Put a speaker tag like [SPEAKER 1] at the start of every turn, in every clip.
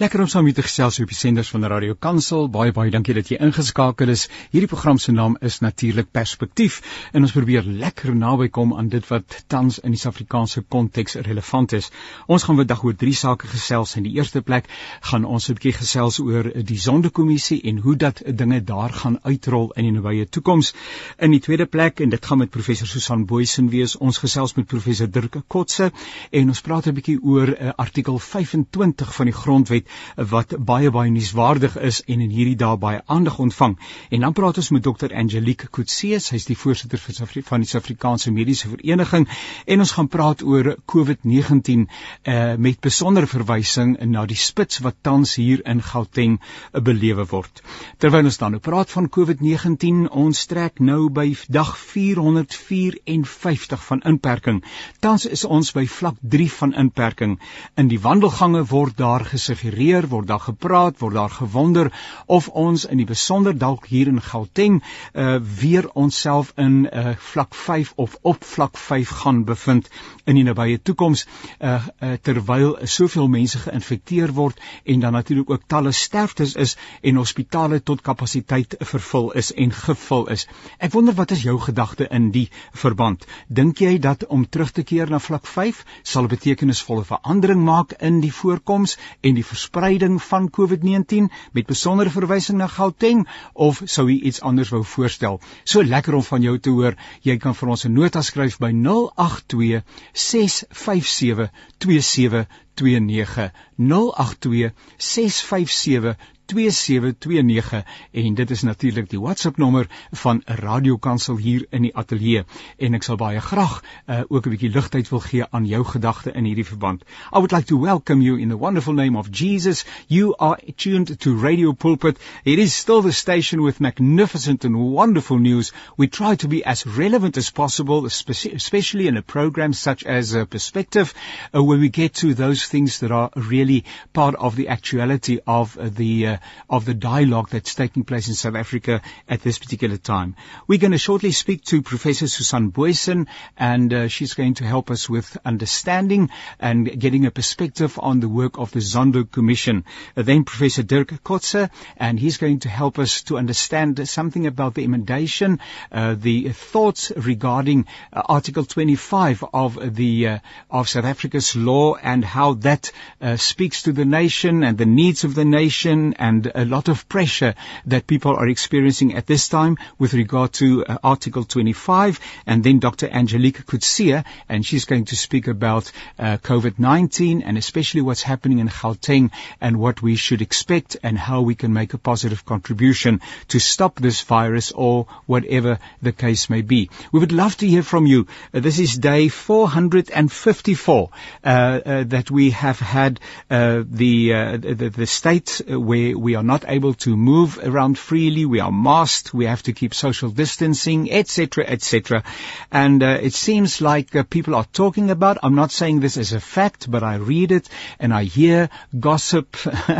[SPEAKER 1] Lekker om saam met te gesels op die senders van Radio Kansel. Baie baie dankie dat jy ingeskakel is. Hierdie program se naam is natuurlik Perspektief en ons probeer lekker naby kom aan dit wat tans in die Suid-Afrikaanse konteks relevant is. Ons gaan vandag oor drie sake gesels. In die eerste plek gaan ons 'n bietjie gesels oor die Sondekommissie en hoe dat dinge daar gaan uitrol in die nabye toekoms. In die tweede plek en dit gaan met professor Susan Boysen wees. Ons gesels met professor Dirk Kotse en ons praat 'n bietjie oor uh, artikel 25 van die grondwet wat baie baie nuuswaardig is en in hierdie dae baie aandag ontvang. En dan praat ons met Dr Angelique Kutse, sy's die voorsitter van die Suid-Afrikaanse Mediese Vereniging en ons gaan praat oor COVID-19 uh, met besondere verwysing na die spits wat tans hier in Gauteng uh, belewe word. Terwyl ons dan nou praat van COVID-19, ons trek nou by dag 454 van inperking. Tans is ons by vlak 3 van inperking. In die wandelgange word daar gesuggereer, word daar gepraat, word daar gewonder of ons in die besonder dalk hier in Gauteng uh weer onsself in uh vlak 5 of op vlak 5 gaan bevind in die nabye toekoms uh, uh terwyl soveel mense geïnfekteer word en dan natuurlik ook talle sterftes is en hospitale tot kapasiteit vervul is en gevul is. Ek wonder wat is jou gedagte in die verband? Dink jy dat om terug te keer na vlak 5 sal 'n betekenisvolle verandering maak in die voorkoms en die verspreiding van COVID-19 met besondere verwysing na Gauteng of sou jy iets anders wou voorstel? So lekker om van jou te hoor. Jy kan vir ons 'n nota skryf by 082 657 2729 082 657 2729 en dit is natuurlik die WhatsApp nommer van Radio Kansel hier in die ateljee en ek sal baie graag uh, ook 'n bietjie ligtheid wil gee aan jou gedagte in hierdie verband. I would like to welcome you in the wonderful name of Jesus. You are tuned to Radio Pulpit. It is still the station with magnificent and wonderful news. We try to be as relevant as possible, especially in a program such as uh, Perspective, uh, where we get to those things that are really part of the actuality of uh, the uh, of the dialogue that's taking place in South Africa at this particular time. We're going to shortly speak to Professor Susan Boysen, and uh, she's going to help us with understanding and getting a perspective on the work of the Zondo Commission. Uh, then Professor Dirk Kotze, and he's going to help us to understand something about the emendation, uh, the thoughts regarding uh, Article 25 of the uh, of South Africa's law and how that uh, speaks to the nation and the needs of the nation and and a lot of pressure that people are experiencing at this time with regard to uh, Article 25. And then Dr. Angelique Kutsia, and she's going to speak about uh, COVID-19 and especially what's happening in Gauteng and what we should expect and how we can make a positive contribution to stop this virus or whatever the case may be. We would love to hear from you. Uh, this is day 454 uh, uh, that we have had uh, the, the, the state where we are not able to move around freely, we are masked, we have to keep social distancing, etc., etc. And uh, it seems like uh, people are talking about, I'm not saying this as a fact, but I read it and I hear gossip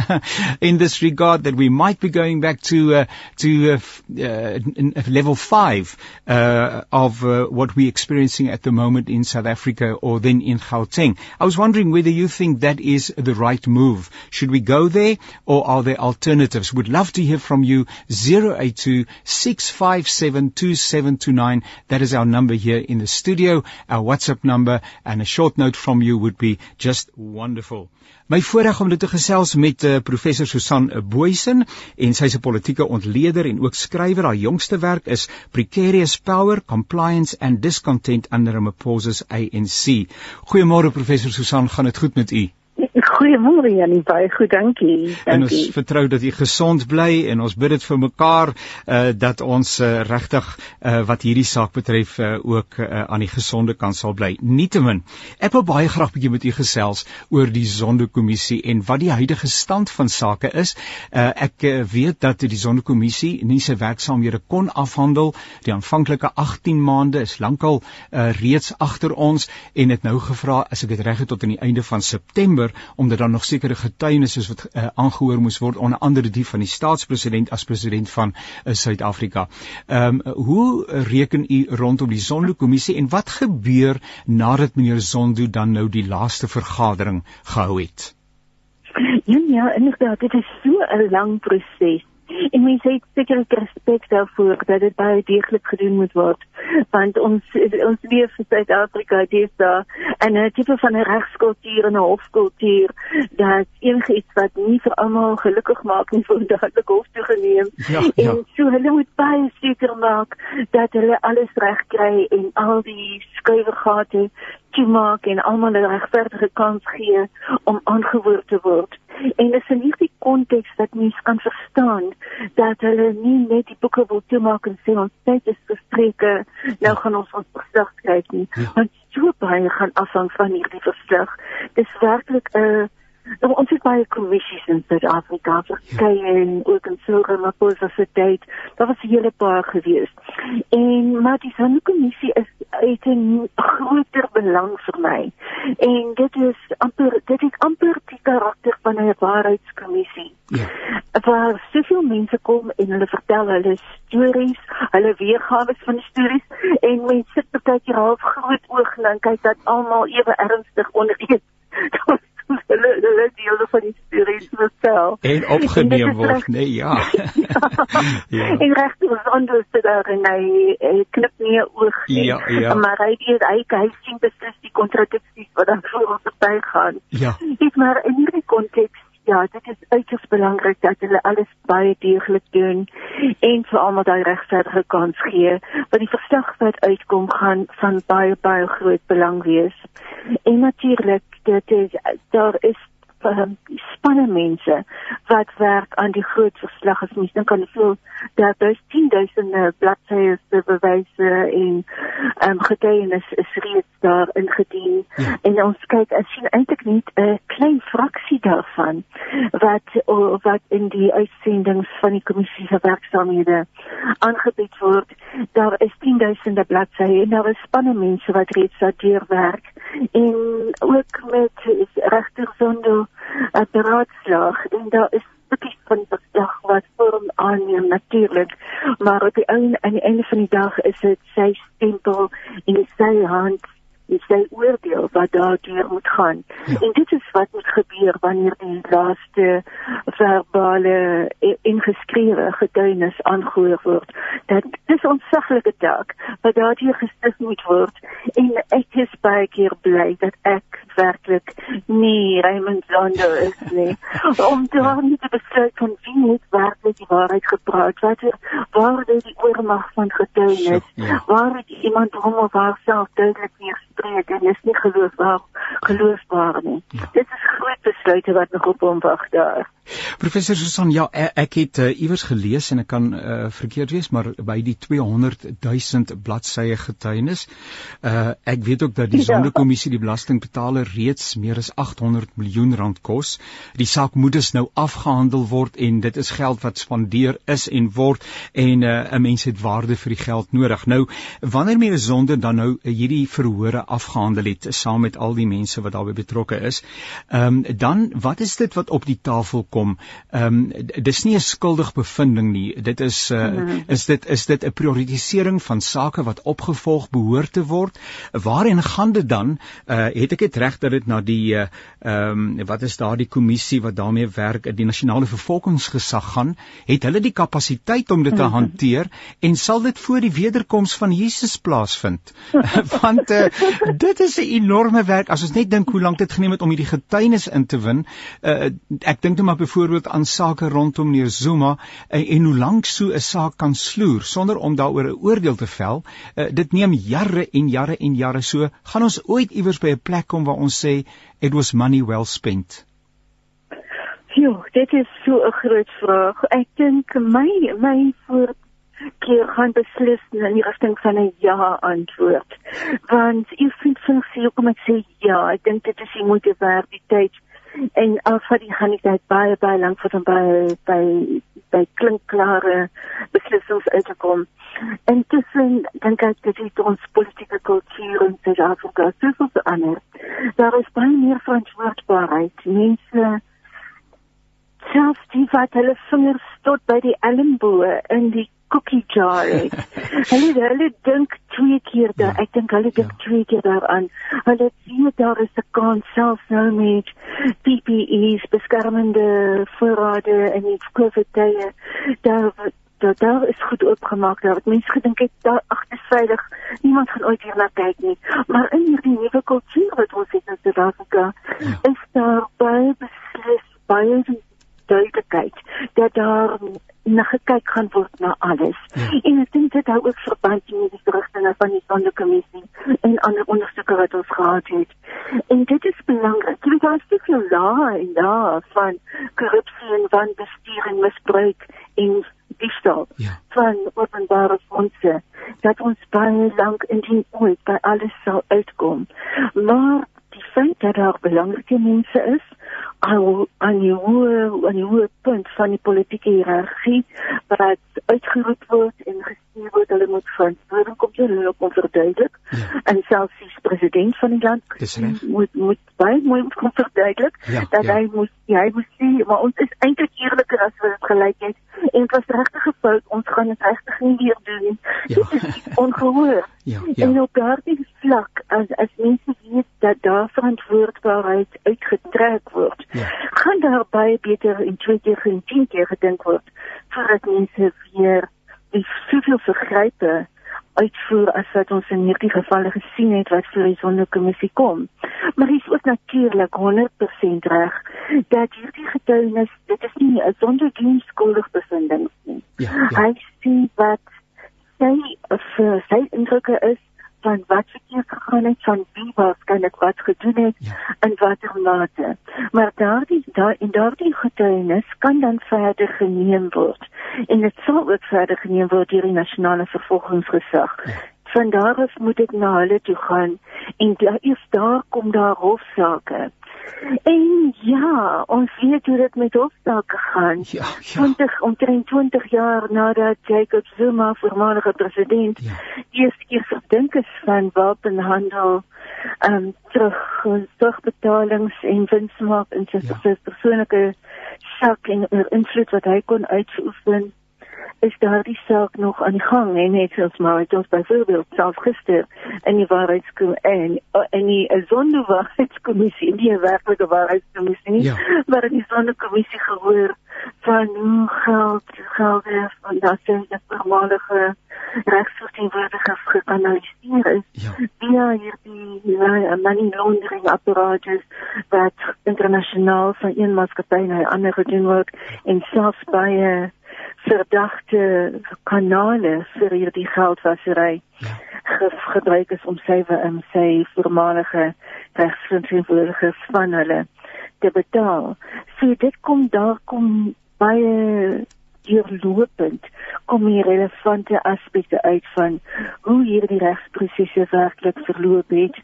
[SPEAKER 1] in this regard that we might be going back to uh, to uh, uh, level 5 uh, of what we're experiencing at the moment in South Africa or then in Gauteng. I was wondering whether you think that is the right move. Should we go there or are there alternatives. Would love to hear from you. 082 657 2729. That is our number here in the studio, our WhatsApp number, and a short note from you would be just wonderful. My voorreg om dit te gesels met uh, professor Susan Boysen en sy 'n politieke ontleder en ook skrywer. Haar jongste werk is Precarious Power, Compliance and Discontent under Ramaphosa's ANC. Goeiemôre professor Susan, gaan dit goed met u?
[SPEAKER 2] Goeiemôre Janie, baie goed, dankie. dankie.
[SPEAKER 1] En ons vertrou dat u gesond bly en ons bid dit vir mekaar uh dat ons uh, regtig uh wat hierdie saak betref uh, ook uh, aan die gesonde kant sal bly. Nietemin, ek wil baie graag bietjie met u gesels oor die Sondekommissie en wat die huidige stand van sake is. Uh ek uh, weet dat die Sondekommissie nie sy werksaamhede kon afhandel. Die aanvanklike 18 maande is lankal uh reeds agter ons en het nou gevra as ek dit reg het tot aan die einde van September omdat daar nog sekere getuienisse wat uh, aangehoor moes word onder andere die van die staatspresident as president van uh, Suid-Afrika. Ehm um, hoe reken u rondom die Zondo kommissie en wat gebeur nadat meneer Zondo dan nou die laaste vergadering gehou het?
[SPEAKER 2] Ja, ja, inderdaad, dit is so 'n lang proses. En mense het seker respek daarvoor dat dit baie deeglik gedoen moet word. Want ons ons leef in Suid-Afrika, dis daar 'n tipe van 'n regskultuur en 'n hofkultuur dat enige iets wat nie vir almal gelukkig maak nie word dadelik hof toe geneem. Ja, ja. En so hulle moet baie seker maak dat hulle alles reg kry en al die skuiwergate toemaak en almal 'n regverdige kans gee om aangehoor te word. En dis in hierdie konteks dat mens kan verstaan dat hulle nie net die boeke wil toemaak en sê ons tyd is verstreke, nou gaan ons ons verslag skryf nie. Ja. Want so baie gaan afhang van hierdie verslag. Dis werklik 'n uh, Nou, ons het baie kommissies in Suid-Afrika, verskeie ja. en ook in Suid-Afrika se tyd. Daar was 'n hele paar gewees. En maar die sonkommissie is uit 'n groter belang vir my. En dit is amper dit het amper die karakter van 'n waarheidskommissie. Ja. Waar soveel mense kom en hulle vertel hulle stories, hulle weergawe van die stories en mense sit baie keer half groot oog en kyk dat almal ewe ernstig onder eet. hulle hulle deel van die stories vertel.
[SPEAKER 1] En opgeneem word nee ja.
[SPEAKER 2] Ja. En regtig is anders te daar en hy knip nie oog nie. Ja, ja. maar hy weet hy hy sien beslis die kontradiksies wat dan voor ons by gaan. Ja. Dis maar in hierdie konteks Ja, dit is uiters belangrik dat hulle alles baie deeglik doen en vir almal daai regverdige kans gee, want die verslag wat uitkom gaan van baie baie groot belang wees. En natuurlik, dit is daar is um, spanne mense wat werk aan die groot verslag. As mens dink aan hoeveel daar is 10000 bladsye se bewyse en ehm um, getuienis is reeds daar ingedien. Ja. en ons kyk en sien eintlik net 'n klein fraksie daarvan wat wat in die uitsendings van die kommissie vir werksaamhede aangebied word. Daar is 10000 bladsye en daar is spanne mense wat reeds daardeur werk. En ook met regter sonder 'n raadslag en daar is baie van die dag wat vorm aanneem natuurlik. Maar op die einde aan die einde van die dag is dit sy stempel en sy hand is sy oordeel wat daardeur moet gaan. Ja. En dit is wat moet gebeur wanneer die laaste verbale ingeskrewe getuienis aangehoor word. Dat dis ons saglike taak wat daardeur gestig moet word en ek is baie keer bly dat ek werklik nie Raymond Zondo is nie. Om daar nie te besluit van wie het werklik die waarheid gepraat, wat er, waar is die oormag van getuienis, ja. waar het iemand hom of haarself duidelik neergesit spreek en is nie geloofbaar geloofbaar nie. Ja. Dit is groot besluite wat nog op hom wag daar.
[SPEAKER 1] Professor Susan, ja, e, ek het uh, iewers gelees en ek kan uh, verkeerd wees, maar by die 200 000 bladsye getuienis. Uh ek weet ook dat die ja. Sonderkommissie die belastingbetaler reeds meer as 800 miljoen rand kos. Die saak moet dus nou afgehandel word en dit is geld wat spandeer is en word en 'n uh, mens het waarde vir die geld nodig. Nou, wanneer meer sonder dan nou hierdie verhore afgehandel het saam met al die mense wat daarbey betrokke is, ehm um, dan wat is dit wat op die tafel kom? Ehm um, dis nie 'n skuldig bevinding nie. Dit is uh, mm. is dit is dit 'n prioritisering van sake wat opgevolg behoort te word. Waarheen gaan dit dan? Uh, het ek dit reg dat dit na die eh, ehm um, wat is daardie kommissie wat daarmee werk, die nasionale vervolgingsgesag gaan? Het hulle die kapasiteit om dit te mm. hanteer en sal dit voor die wederkoms van Jesus plaasvind? Want uh, dit is 'n enorme werk. As ons net dink hoe lank dit geneem het om hierdie getuienis in te win. Uh, ek dink net maar byvoorbeeld aan sake rondom meneer Zuma en, en hoe lank so 'n saak kan sloer sonder om daaroor 'n oordeel te vel. Uh, dit neem jare en jare en jare so. Gaan ons ooit iewers by 'n plek kom waar ons sê it was money well spent?
[SPEAKER 2] Jo, dit is so 'n groot vraag. Ek dink my my voor keer gaan beslis in die rigting van 'n ja antwoord. Want ek vind sy hoekom ek sê ja, ek dink dit is die moeite werd die tyd en al vir die gaan dit baie baie lank vir hom by by by klinkklare beslissings uitkom. En tussen dink ek dit ons politieke kultuur in Suid-Afrika soveel verander. Daar is baie meer verantwoordbaarheid. Mense selfs die wat hulle vingers tot by die elmboë in die cookie jar het. hulle hulle dink twee keer daar. Ja. Ek dink hulle dink ja. twee keer daaraan. Hulle sien daar is 'n kans selfs nou met PPE's beskermende voorrade en die COVID tye. Daar dat daar is goed oopgemaak daar. Mense gedink het daar agter veilig. Niemand gaan ooit hier na kyk nie. Maar in hierdie nuwe kultuur wat ons het in Suid-Afrika, ja. is daar baie beslis baie duidelikheid dat daar na gekyk gaan word na alles. Ja. En ek dink dit hou ook verband met die terugstelle van die sondekommissie en ander ondersoeke wat ons gehad het. En dit is belangrik. Jy weet daar's te veel lae en daar van korrupsie en van bestuur en misbruik en diefstal ja. van openbare fondse dat ons baie lank in die ooit by alles sal uitkom. Maar die feit dat daar belangrike mense is al aan die hoë aan die hoë punt van die politieke hiërargie wat uitgeroep word en gestuur word hulle moet van waarom kom jy hulle op verduidelik ja. en selfs die president van die land moet moet baie mooi kom verduidelik ja, dat ja. hy moet hy moet sê maar ons is eintlik eerliker as wat dit gelyk het en dit was regtig gefout ons gaan dit regtig nie weer doen nie ja. dit is ongehoor ja, ja. en op daardie vlak as as mense weet dat daar verantwoordbaarheid uitgetrek word ja. gaan daar baie beter in twee keer en tien keer gedink word voordat mense weer die soveel vergrype uitvoer as wat ons in hierdie gevalle gesien het wat vir die sondekommissie kom. Maar dis ook natuurlik 100% reg dat hierdie getuienis dit is nie 'n sonderdienstskuldig bevinding nie. Ja, ja. Hy sê wat sy vir sy indrukke is van wat verkeerd gegaan het van wie waarskynlik wat gedoen het ja. en watter mate. Maar daardie daar in daardie getuienis kan dan verder geneem word en dit sal ook verder geneem word deur die nasionale vervolgingsgesag. Ja. Van daar af moet dit na hulle toe gaan en daar is daar kom daar hofsaake. En ja, ons weet hoe dit met hofsaake gaan. Ja, ja. 20 omtrent 20 jaar nadat Jacob Zuma voormalige president ja. eerste keer verdink is van wapenhandel, ehm um, terug terugbetalings en winsmaak in sy ja. persoonlike sak en oor invloed wat hy kon uitoefen is daardie saak nog aan die gang en net soos maar het ons byvoorbeeld self gister in die waarheidskommissie en in die sondewaarheidskommissie die werklike waarheidskommissie ja. waar die sondekommissie gehoor van hoe geld geld is van dat sy die voormalige regsverteenwoordigers gekanaliseer is ja. via hierdie ja, money laundering apparatus wat internasionaal van een maatskappy na 'n ander gedoen word en selfs baie verdagte kanale vir hierdie geldwasery ja. gebruik is om sy um, sy voormalige regsverantwoordiges van hulle te betaal. So dit kom daar kom baie deurlopend kom hier relevante aspekte uit van hoe hierdie regsprosesse werklik verloop het.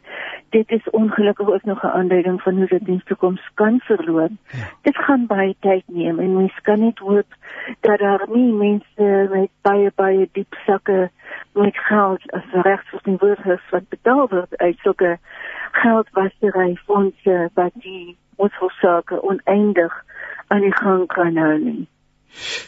[SPEAKER 2] Dit is ongelukkig ook nog 'n aanduiding van hoe dit in die toekoms kan verloop. Ja. Dit gaan baie tyd neem en mens kan net hoop dat daar nie mense met baie baie diep sakke met geld as regsverantwoordigers wat betaal word uit sulke geldwasery fondse wat die ons hoofsaake oneindig aan die gang kan hou nie.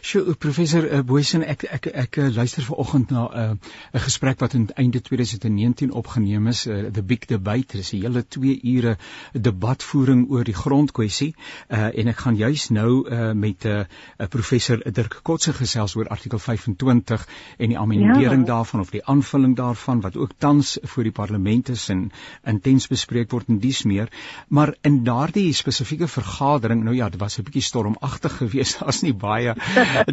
[SPEAKER 1] Sjoe, professor uh, Boysen, ek ek ek, uh, luister vanoggend na 'n uh, 'n gesprek wat in einde 2019 opgeneem is, uh, the big debate. Dit is 'n hele 2 ure debatvoering oor die grondkwessie. Uh, en ek gaan juis nou uh, met 'n uh, professor Dirk Kotse gesels oor artikel 25 en die amendering ja. daarvan of die aanvulling daarvan wat ook tans voor die parlement is en intens bespreek word en dies meer. Maar in daardie spesifieke vergadering, nou ja, dit was 'n bietjie stormagtig geweest. Daar's nie baie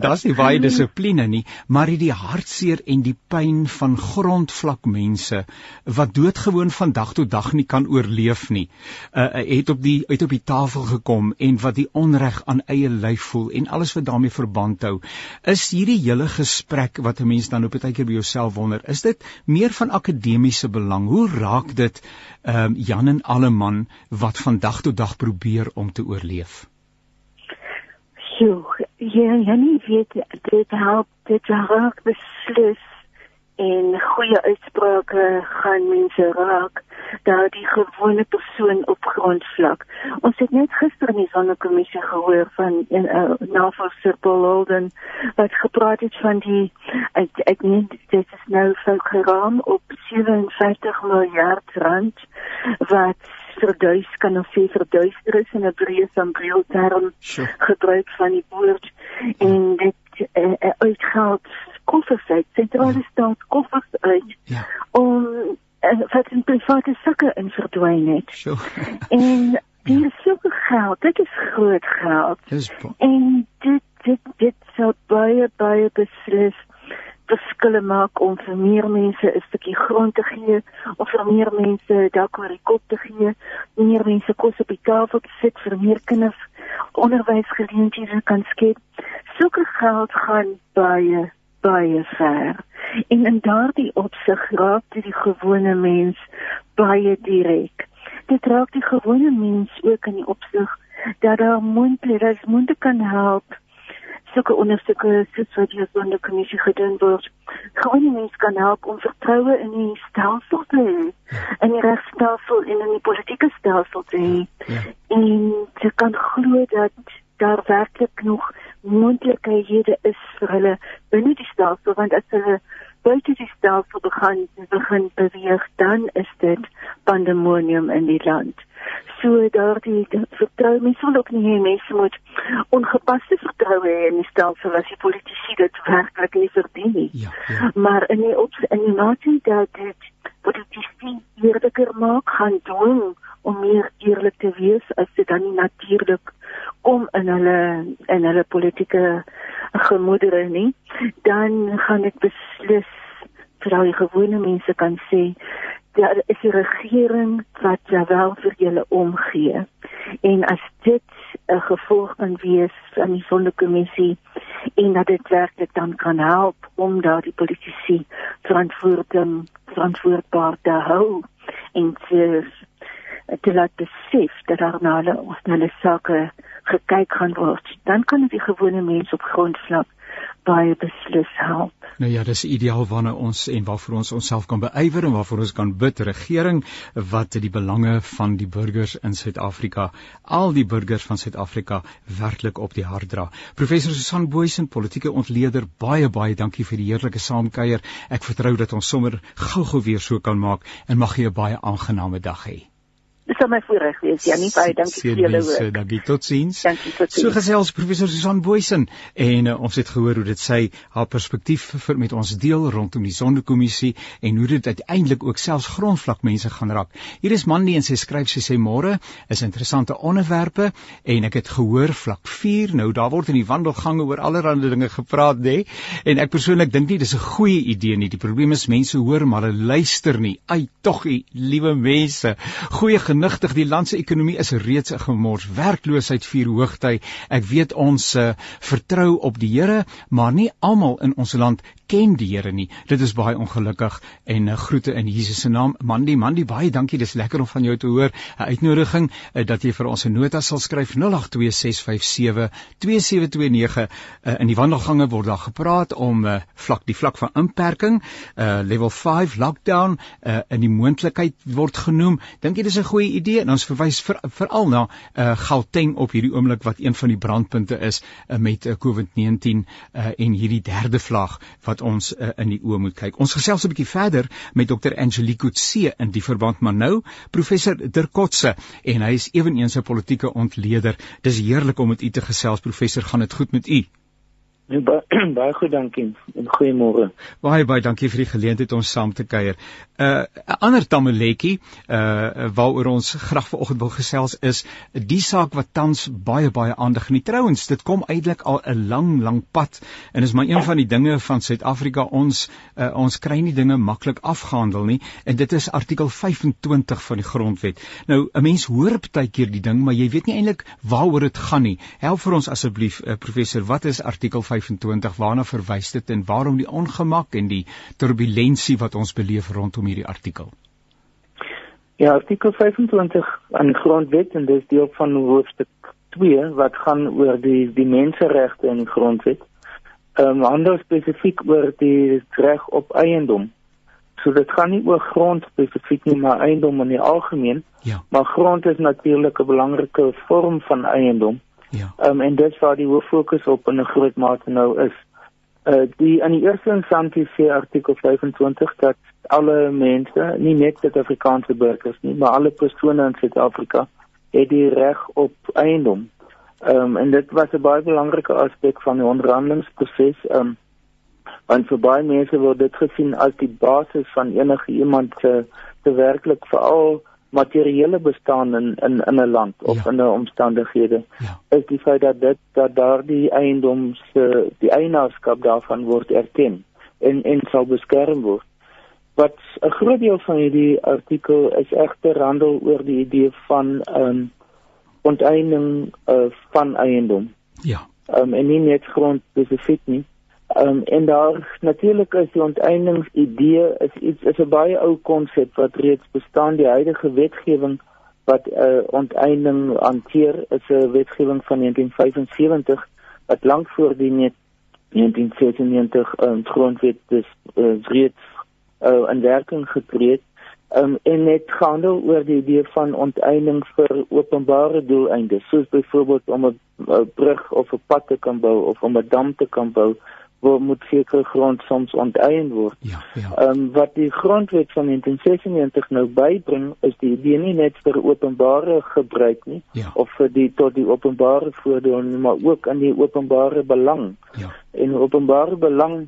[SPEAKER 1] daar's nie baie dissipline nie, maar die hartseer en die pyn van grondvlak mense wat doodgewoon van dag tot dag nie kan oorleef nie, uh, het op die uit op die tafel gekom en wat die onreg aan eie lyf voel en alles wat daarmee verband hou. Is hierdie hele gesprek wat 'n mens dan op 'n tydjie by jouself wonder, is dit meer van akademiese belang? Hoe raak dit ehm um, Jan en Alleman wat van dag tot dag probeer om te oorleef?
[SPEAKER 2] Jo, ja, ja, nie weet dit help dit raak beslis en goeie uitsprake gaan mense raak dat die gewone persoon op grondvlak. Ons het net gister in die sonnekommissie gehoor van 'n uh, navorser Paul Holden wat gepraat het van die ek ek net dit is nou so geraam op 57 miljard rand wat verduis kan of sê verduister is in 'n breë sambreel term sure. gebruik van die woord en dit uh, uh, uitgeld koffers uit, sentrale staat koffers uit ja. om uh, wat in private sakke in verdwyn het.
[SPEAKER 1] Sure.
[SPEAKER 2] en die is soveel geld, dit is groot geld.
[SPEAKER 1] Dis
[SPEAKER 2] en dit dit dit sou baie baie beslis verskille maak om vir meer mense 'n stukkie grond te gee of vir meer mense dalk oor die kop te gee, meer mense kos op die tafel te sit vir meer kinders onderwysgeleenthede kan skep. Sulke geld gaan baie baie ver. En in daardie opsig raak dit die gewone mens baie direk. Dit raak die gewone mens ook in die opsig dat daar moontlik is moontlik kan help sulke ondersoeke soos wat hier so 'n kommissie gedoen word. Gewone mense kan help om vertroue in die stelsel te hê, in die regstelsel en in die politieke stelsel te hê. Ja. En jy kan glo dat daar werklik nog moontlikhede is vir hulle binne die stelsel want as hulle buite die stelsel begin begin beweeg dan is dit pandemonium in die land so daardie vertroue mense wil ook nie hê mense moet ongepaste vertroue hê in die stelsel as die politici dit werklik nie verdien nie ja, ja. maar in die op in die mate dat dit politici eerliker maak gaan doen om meer eerlik te wees as dit dan nie natuurlik kom in hulle in hulle politieke gemoedere nie dan gaan dit beslis vir al die gewone mense kan sê daar is 'n regering wat wel vir julle omgee. En as dit 'n gevolg kan wees van die sondekommissie en dat dit werklik dan kan help om daardie politici verantwoording verantwoordbaar te hou en te te laat besef dat daar na hulle ons hulle sake gekyk gaan word, dan kan dit die gewone mens op grondvlak baie beslis help.
[SPEAKER 1] Nou ja, dis ideaal waarna ons en waarvoor ons onsself kan beywer en waarvoor ons kan bid regering wat die belange van die burgers in Suid-Afrika, al die burgers van Suid-Afrika werklik op die hart dra. Professor Susan Boysen, politieke ontleder, baie baie dankie vir die heerlike saamkuier. Ek vertrou dat ons sommer gou-gou weer so kan maak en mag jy 'n baie aangename dag hê.
[SPEAKER 2] Dis my voorreg wees. Ja, nie baie dankie vir julle
[SPEAKER 1] ook. Dankie totsiens.
[SPEAKER 2] Dankie totsiens.
[SPEAKER 1] So gesels professor Susan Boysen en uh, ons het gehoor hoe dit sy haar perspektief vir met ons deel rondom die sondekommissie en hoe dit uiteindelik ook selfs grondvlak mense gaan raak. Hier is Mandy en sy skryf sy sê môre is interessante onderwerpe en ek het gehoor vlak 4 nou daar word in die wandelgange oor allerlei dinge gepraat nê en ek persoonlik dink nie dis 'n goeie idee nie. Die probleem is mense hoor maar hulle luister nie. Ai tog, liewe mense. Goeie genigtig die land se ekonomie is reeds 'n gemors. Werkloosheid vier hoogty ek weet ons uh, vertrou op die Here maar nie almal in ons land ken die Here nie. Dit is baie ongelukkig en uh, groete in Jesus se naam. Mandy Mandy baie dankie. Dis lekker om van jou te hoor. 'n uitnodiging uh, dat jy vir ons 'n nota sal skryf. 0826572729 uh, in die wandelgange word daar gepraat om uh, vlak die vlak van inperking. Uh, level 5 lockdown. Uh, in die moontlikheid word genoem. Dink jy dis 'n goeie idee? En ons verwys veral vir na uh, Gauteng op hierdie oomblik wat een van die brandpunte is uh, met uh, COVID-19 uh, en hierdie derde vlaag wat ons uh, in die oë moet kyk. Ons gesels 'n bietjie verder met Dr. Angelique Kutse in die verband maar nou professor Dirkotse en hy is ewenigs 'n politieke ontleder. Dis heerlik om met u te gesels professor, gaan dit goed met u?
[SPEAKER 3] Nee, ba baie goed dankie en goeiemôre.
[SPEAKER 1] Baie baie dankie vir die geleentheid om saam te kuier. 'n uh, ander tamaletjie uh waaroor ons graag vanoggend wil gesels is die saak wat tans baie baie aandag geniet. Trouwens, dit kom eintlik al 'n lang lang pad en is maar een van die dinge van Suid-Afrika ons uh, ons kry nie dinge maklik afgehandel nie en dit is artikel 25 van die grondwet. Nou 'n mens hoor baie keer die ding, maar jy weet nie eintlik waaroor dit gaan nie. Help vir ons asseblief uh, professor, wat is artikel 25 waarna verwys dit en waarom die ongemak en die turbulentie wat ons beleef rondom hierdie artikel?
[SPEAKER 3] Ja, artikel 25 aan die grondwet en dis deel van hoofstuk 2 wat gaan oor die die menseregte in die grondwet. ehm um, handel spesifiek oor die reg op eiendom. So dit gaan nie oor grond spesifiek nie, maar eiendom in die algemeen. Ja. Maar grond is natuurlik 'n belangrike vorm van eiendom. Ja. Um, en dit waar die hoof fokus op in 'n groot mate nou is. Uh die in die eerste instansie sê artikel 25 dat alle mense, nie net Suid-Afrikaanse burgers nie, maar alle persone in Suid-Afrika het die reg op eiendom. Ehm um, en dit was 'n baie belangrike aspek van die onderhandelingsproses. Ehm um, want vir baie mense word dit gesien as die basis van enige iemand se te werklik veral materiële bestaan in in in 'n land of ja. in 'n omstandighede ja. is die feit dat dit dat daardie eiendom se die eienaarskap daarvan word erken en en sal beskerm word wat 'n groot deel van hierdie artikel is egter handel oor die idee van ehm um, onteiening uh, van eiendom ja ehm um, en nie net grond spesifiek nie Ehm um, en daar natuurlik is die onteieningsidee is iets is 'n baie ou konsep wat reeds bestaan. Die huidige wetgewing wat uh, onteiening hanteer is 'n wetgewing van 1975 wat lank voor die 1994 um, grondwet dus uh, reeds uh, in werking getree het. Um, en net gehandel oor die idee van onteiening vir openbare doeleindes soos byvoorbeeld om 'n brug of 'n pad te kan bou of om 'n dam te kan bou waar moet sekere grond soms onteien word. Ja, ja. Ehm um, wat die grondwet van 1996 nou bybring is die idee nie net vir openbare gebruik nie ja. of vir die tot die openbare voordeel nie, maar ook aan die openbare belang. Ja. En openbare belang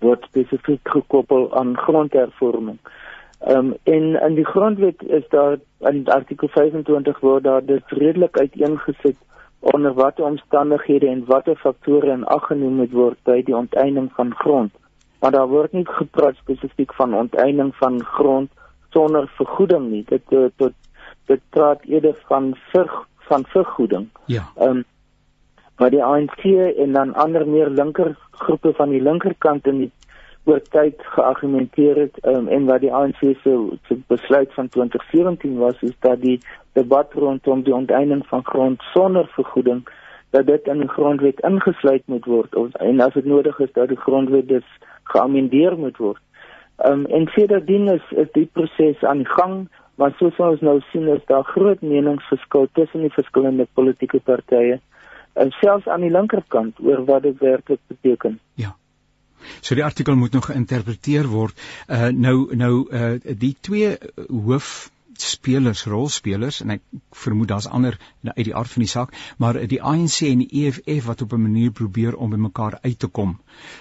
[SPEAKER 3] word spesifiek gekoppel aan grondhervorming. Ehm um, en in die grondwet is daar in artikel 25 word daar dit redelik uiteengesit onder watter omstandighede en watter faktore in ag geneem moet word by die onteiening van grond. Maar daar word nie gepraat spesifiek van onteiening van grond sonder vergoeding nie. Dit eh, tot dit praat eerder van vir van vergoeding. Ja. Ehm um, maar die ANC en dan ander meer linker groepe van die linkerkant in die oor tyd geargumenteer het um, en wat die ANC se se besluit van 2017 was is dat die debat rondom die onteiening van grond sonder vergoeding dat dit in die grondwet ingesluit moet word of, en as dit nodig is dat die grondwet dus geamendeer moet word. Um, en sedertdien is, is die proses aan gang maar soos ons nou sien is daar groot meningsverskil tussen die verskillende politieke partye en selfs aan die linkerkant oor wat dit werklik beteken.
[SPEAKER 1] Ja. So die artikel moet nog geïnterpreteer word. Uh nou nou uh die twee hoof spelers, rolspelers en ek vermoed daar's ander uit die aard van die saak, maar die ANC en die EFF wat op 'n manier probeer om by mekaar uit te kom.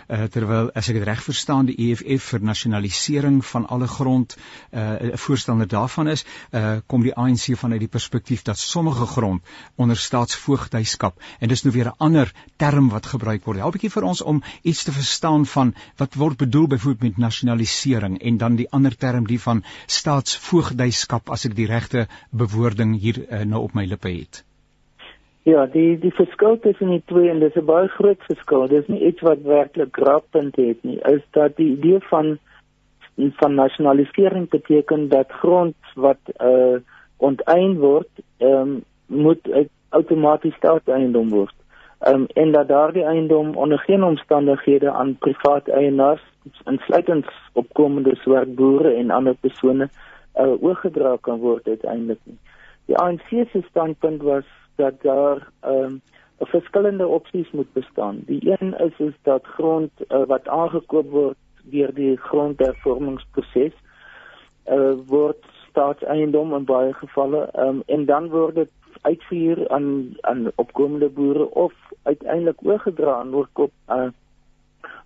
[SPEAKER 1] Uh terwyl as ek dit reg verstaan, die EFF vir nasionalisering van alle grond uh 'n voorstander daarvan is, uh kom die ANC vanuit die perspektief dat sommige grond onder staatsvoogdyskap en dis nou weer 'n ander term wat gebruik word. Help 'n bietjie vir ons om iets te verstaan van wat word bedoel byvoorbeeld met nasionalisering en dan die ander term die van staatsvoogdyskap as ek die regte bewoording hier uh, nou op my lippe het.
[SPEAKER 3] Ja, die die verskil tussen die twee en dis 'n baie groot verskil. Dis nie iets wat werklik grappend het nie. Is dat die idee van van nasionalisering beteken dat grond wat uh onteien word, ehm um, moet outomaties staatseiendom word. Ehm um, en dat daardie eiendom onder geen omstandighede aan privaat eienaars, insluitend opkomende swerkboere en ander persone uh, oorgedra kan word uiteindelik nie. Die ANC se standpunt was dat daar um, verskillende opsies moet bestaan. Die een is is dat grond uh, wat aangekoop word deur die grondhervormingsproses uh, word staatseiendom in baie gevalle um, en dan word dit uitvuur aan aan opkomende boere of uiteindelik oorgedra aan oorkoop uh,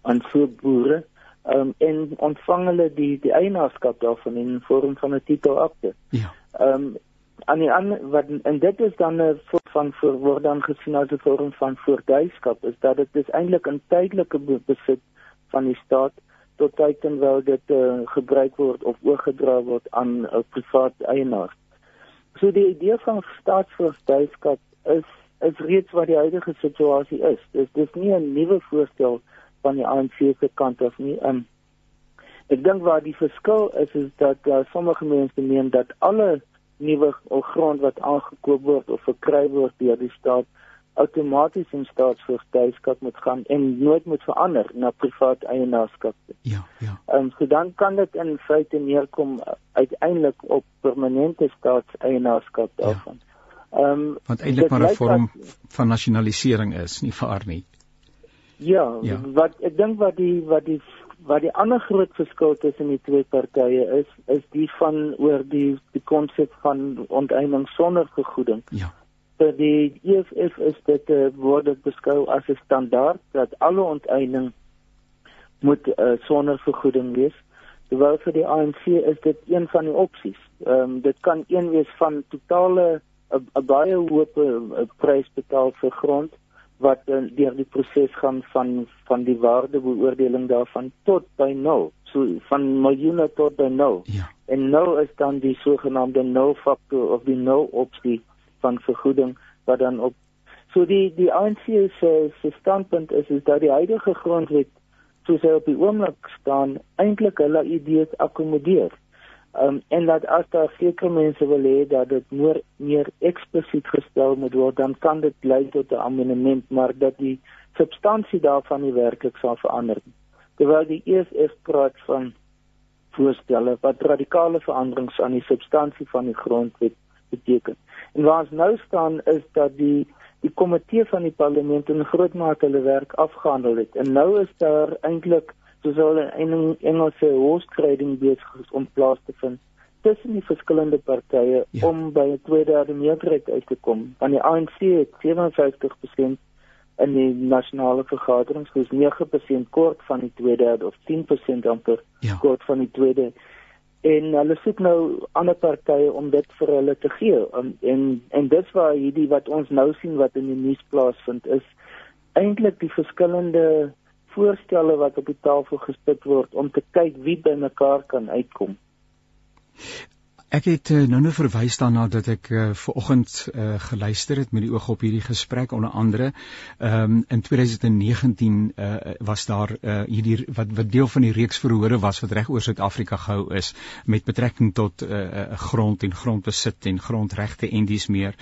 [SPEAKER 3] aan so boere um, en ontvang hulle die die eienaarskap daarvan in vorm van 'n titelakte. Ja. Ehm um, aan die ander wat en dit is dan 'n soort van voor word dan gesien as 'n vorm van voorduyskap is dat dit is eintlik 'n tydelike besit van die staat tot tyd en wel dit uh, gebruik word of oorgedra word aan 'n uh, privaat eienaar. So die idee van staatsvoorduyskap is is reeds wat die huidige situasie is. Dis dis nie 'n nuwe voorstel nie van die ANC se kant af nie. Um, ek dink waar die verskil is is dat uh, sommige mense meen dat alle nuwe grond wat aangekoop word of verkry word deur die staat outomaties in staatsvoogdyskap moet gaan en nooit moet verander na privaat eienaarskap.
[SPEAKER 1] Ja, ja.
[SPEAKER 3] Ehm um, so dan kan dit in feite neerkom uiteindelik op permanente staatseienaarskap ja. daarvan.
[SPEAKER 1] Ehm ja. um, wat eintlik maar 'n vorm dat, van nasionalisering is, nie vir nie.
[SPEAKER 3] Ja, ja, wat ek dink wat die wat die wat die ander groot verskil tussen die twee partye is, is die van oor die die konsep van onteiening sonder vergoeding.
[SPEAKER 1] Ja
[SPEAKER 3] vir die EFF is dit uh, word dit beskou as 'n standaard dat alle onteiening moet uh, sonder vergoeding wees. Terwyl vir die ANC is dit een van die opsies. Ehm um, dit kan een wees van totale 'n baie hoë prys betaal vir grond wat uh, deur die proses gaan van van die waardebeoordeling daarvan tot by 0. So van miljoene tot by 0.
[SPEAKER 1] Ja.
[SPEAKER 3] En 0 is dan die sogenaamde 0 faktor of die 0 opsie van vergoeding wat dan op so die die ANC se se standpunt is is dat die huidige grondwet soos hy op die oomblik staan eintlik hulle idees akkommodeer. Um en dat as daar sekere mense wil hê dat dit meer meer eksplisiet gestel moet word, dan kan dit lei tot 'n amendement, maar dat die substansie daarvan nie werklik sal verander nie. Terwyl die EFF praat van voorstelle wat radikale veranderings aan die substansie van die grondwet beteken. En waar ons nou staan is dat die die komitee van die parlement in groot mate hulle werk afgehandel het. En nou is daar eintlik soos hulle in Engelse horse trading besig om plaas te vind tussen die verskillende partye ja. om by 'n tweederde meerderheid uit te kom. Van die ANC het 57% in die nasionale vergadering, soos 9% kort van die tweederde of 10% amper ja. kort van die tweede en hulle soek nou ander partye om dit vir hulle te gee en en, en dis waar hierdie wat ons nou sien wat in die nuus plaasvind is eintlik die verskillende voorstelle wat op die tafel gespit word om te kyk wie by mekaar kan uitkom
[SPEAKER 1] Ek het nou nou verwys daarna dat ek uh, ver oggend uh, geluister het met die oog op hierdie gesprek onder andere. Ehm um, in 2019 uh, was daar uh, hierdie wat wat deel van die reeks verhore was wat reg oor Suid-Afrika gehou is met betrekking tot uh, grond en grondbesit en grondregte en dies meer.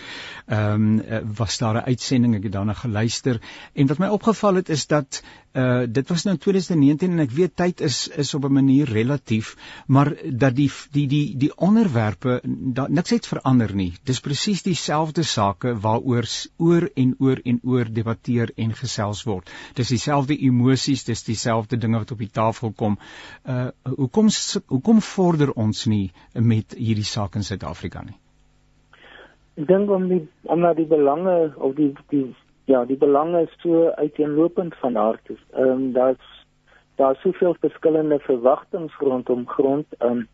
[SPEAKER 1] Ehm um, uh, was daar 'n uitsending ek het daarna geluister en wat my opgeval het is dat uh dit was nou 2019 en ek weet tyd is is op 'n manier relatief maar dat die die die die onderwerp onderwerpe niks het verander nie. Dis presies dieselfde sake waaroor oor en oor en oor debatteer en gesels word. Dis dieselfde emosies, dis dieselfde dinge wat op die tafel kom. Uh hoekom hoekom vorder ons nie met hierdie saak in Suid-Afrika nie?
[SPEAKER 3] Ek dink om die om na die belange of die die ja, die belange is so uiteenlopend van aard. Ehm um, daar's daar's soveel verskillende verwagtinge rondom grond. Ehm um,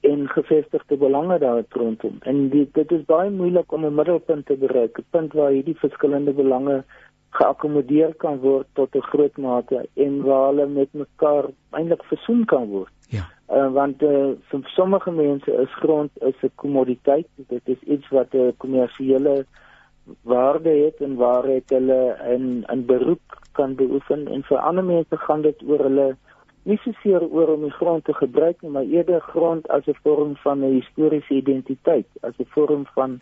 [SPEAKER 3] en gevestigde belange daar rondom. En die, dit is baie moeilik om 'n middelpunt te bereik, 'n punt waar hierdie verskillende belange geakkommodeer kan word tot 'n groot mate en waar hulle met mekaar eintlik versoen kan word.
[SPEAKER 1] Ja.
[SPEAKER 3] Uh, want uh, vir sommige mense is grond is 'n kommoditeit. Dit is iets wat 'n kommersiële waarde het en waar het hulle in 'n beroep kan beoefen en vir ander mense gaan dit oor hulle nie soseer oor om die grond te gebruik nie, maar eerder grond as 'n vorm van 'n historiese identiteit, as 'n vorm van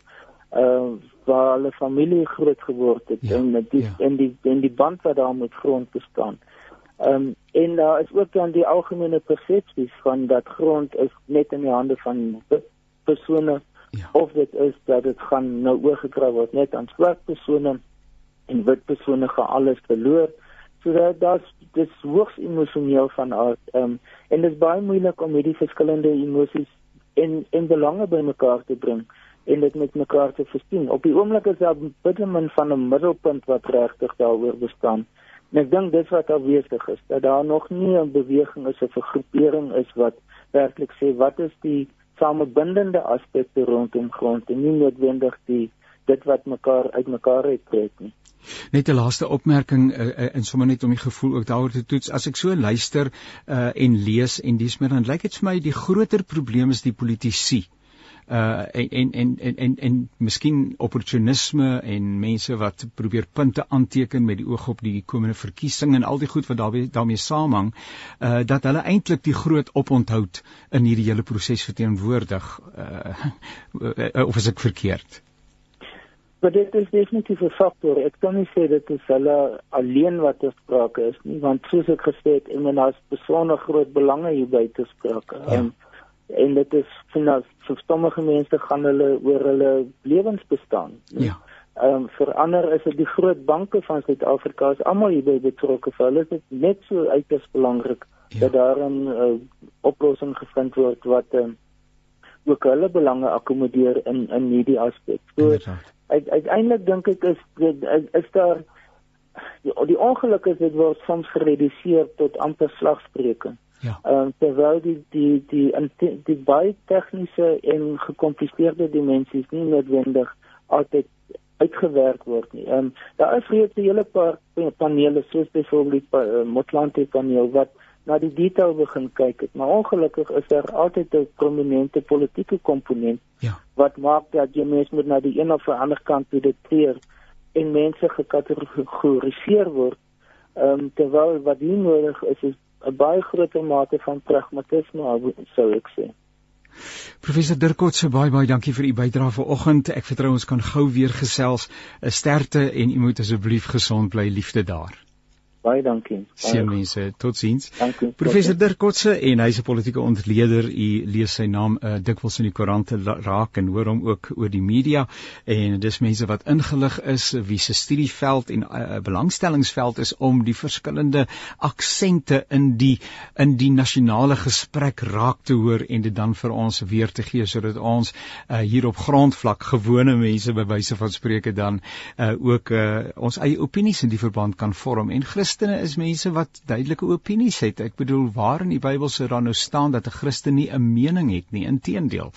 [SPEAKER 3] uh waar hulle familie groot geword het ja, en die ja. en die en die band wat daar met grond bestaan. Ehm um, en daar uh, is ook dan die algemene persepsies van dat grond is net in die hande van persone ja. of dit is dat dit gaan nou oorgedra word net aan swart persone en wit persone gaan alles verloor. So dat daar's dis hoogs emosioneel van aard. Ehm um, en dit is baie moeilik om hierdie verskillende emosies en en belange bymekaar te bring en dit met mekaar te verstaan. Op die oomblik is daar bitter min van 'n middelpunt wat regtig daaroor bestaan. En ek dink dis wat afwesig is, dat daar nog nie 'n beweging is of 'n groepering is wat werklik sê wat is die samebindende aspekte rondom grond en nie noodwendig die dit wat mekaar uit mekaar uittrek nie.
[SPEAKER 1] Net 'n laaste opmerking uh, uh, en sommer net om die gevoel ook daaroor te toets. As ek so luister uh, en lees en dis meer dan lyk dit vir my die groter probleem is die politici. Uh en en en en en, en miskien opportunisme en mense wat probeer punte aanteken met die oog op die komende verkiesing en al die goed wat daarmee daarmee saamhang uh dat hulle eintlik die groot oponthou in hierdie hele proses verteenwoordig uh, uh of is ek verkeerd?
[SPEAKER 3] Maar dit is definitief 'n faktor. Ek kan nie sê dit is hulle alleen wat te sprake is nie, want soos ek gesê het, en daar's besonder groot belange hier by te sprake. Ja. En, en dit is vir vir sommige mense gaan hulle oor hulle lewens bestaan. Ja. Ehm um, vir ander is dit die groot banke van Suid-Afrika is almal hierby betrokke. Vir hulle is dit net so uiters belangrik ja. dat daar 'n uh, oplossing gevind word wat ehm um, ook hulle belange akkommodeer in in hierdie aspek. So uiteindelik dink ek is dit is daar die, die ongeluk is dit word soms gereduseer tot amper slagspreuke. Ja. Ehm um, terwyl die die die die, die baie tegniese en gekompliseerde dimensies nie noodwendig altyd uitgewerk word nie. Ehm um, daar is reeds 'n hele paar panele soos byvoorbeeld die uh, Motlanthe paneel wat na die detail begin kyk het. Maar ongelukkig is daar altyd 'n prominente politieke komponent ja. wat maak dat jy mens moet na die een of ander kant toe dit tree en mense gekategoriseer word. Ehm um, terwyl wat hier nodig is is 'n baie groter mate van pragmatisme sou ek sê.
[SPEAKER 1] Professor Dirkot se baie baie dankie vir u bydrae vanoggend. Ek vertrou ons kan gou weer gesels. 'n Sterkte en u moet asseblief gesond bly. Liefde daar.
[SPEAKER 3] Baie dankie.
[SPEAKER 1] Sien mense, totsiens. Dankie. Professor Dirk Kotse en hy's 'n politieke ontleder. U lees sy naam uh, dikwels in die koerante raak en hoor hom ook oor die media en dis mense wat ingelig is wie se studieveld en uh, belangstellingsveld is om die verskillende aksente in die in die nasionale gesprek raak te hoor en dit dan vir ons weer te gee sodat ons uh, hier op grondvlak gewone mense by wyse van spreuke dan uh, ook uh, ons eie opinies in die verband kan vorm en Christus Christene is mense wat duidelike opinies het. Ek bedoel, waar in die Bybel sou daar nou staan dat 'n Christen nie 'n mening het nie? Inteendeel.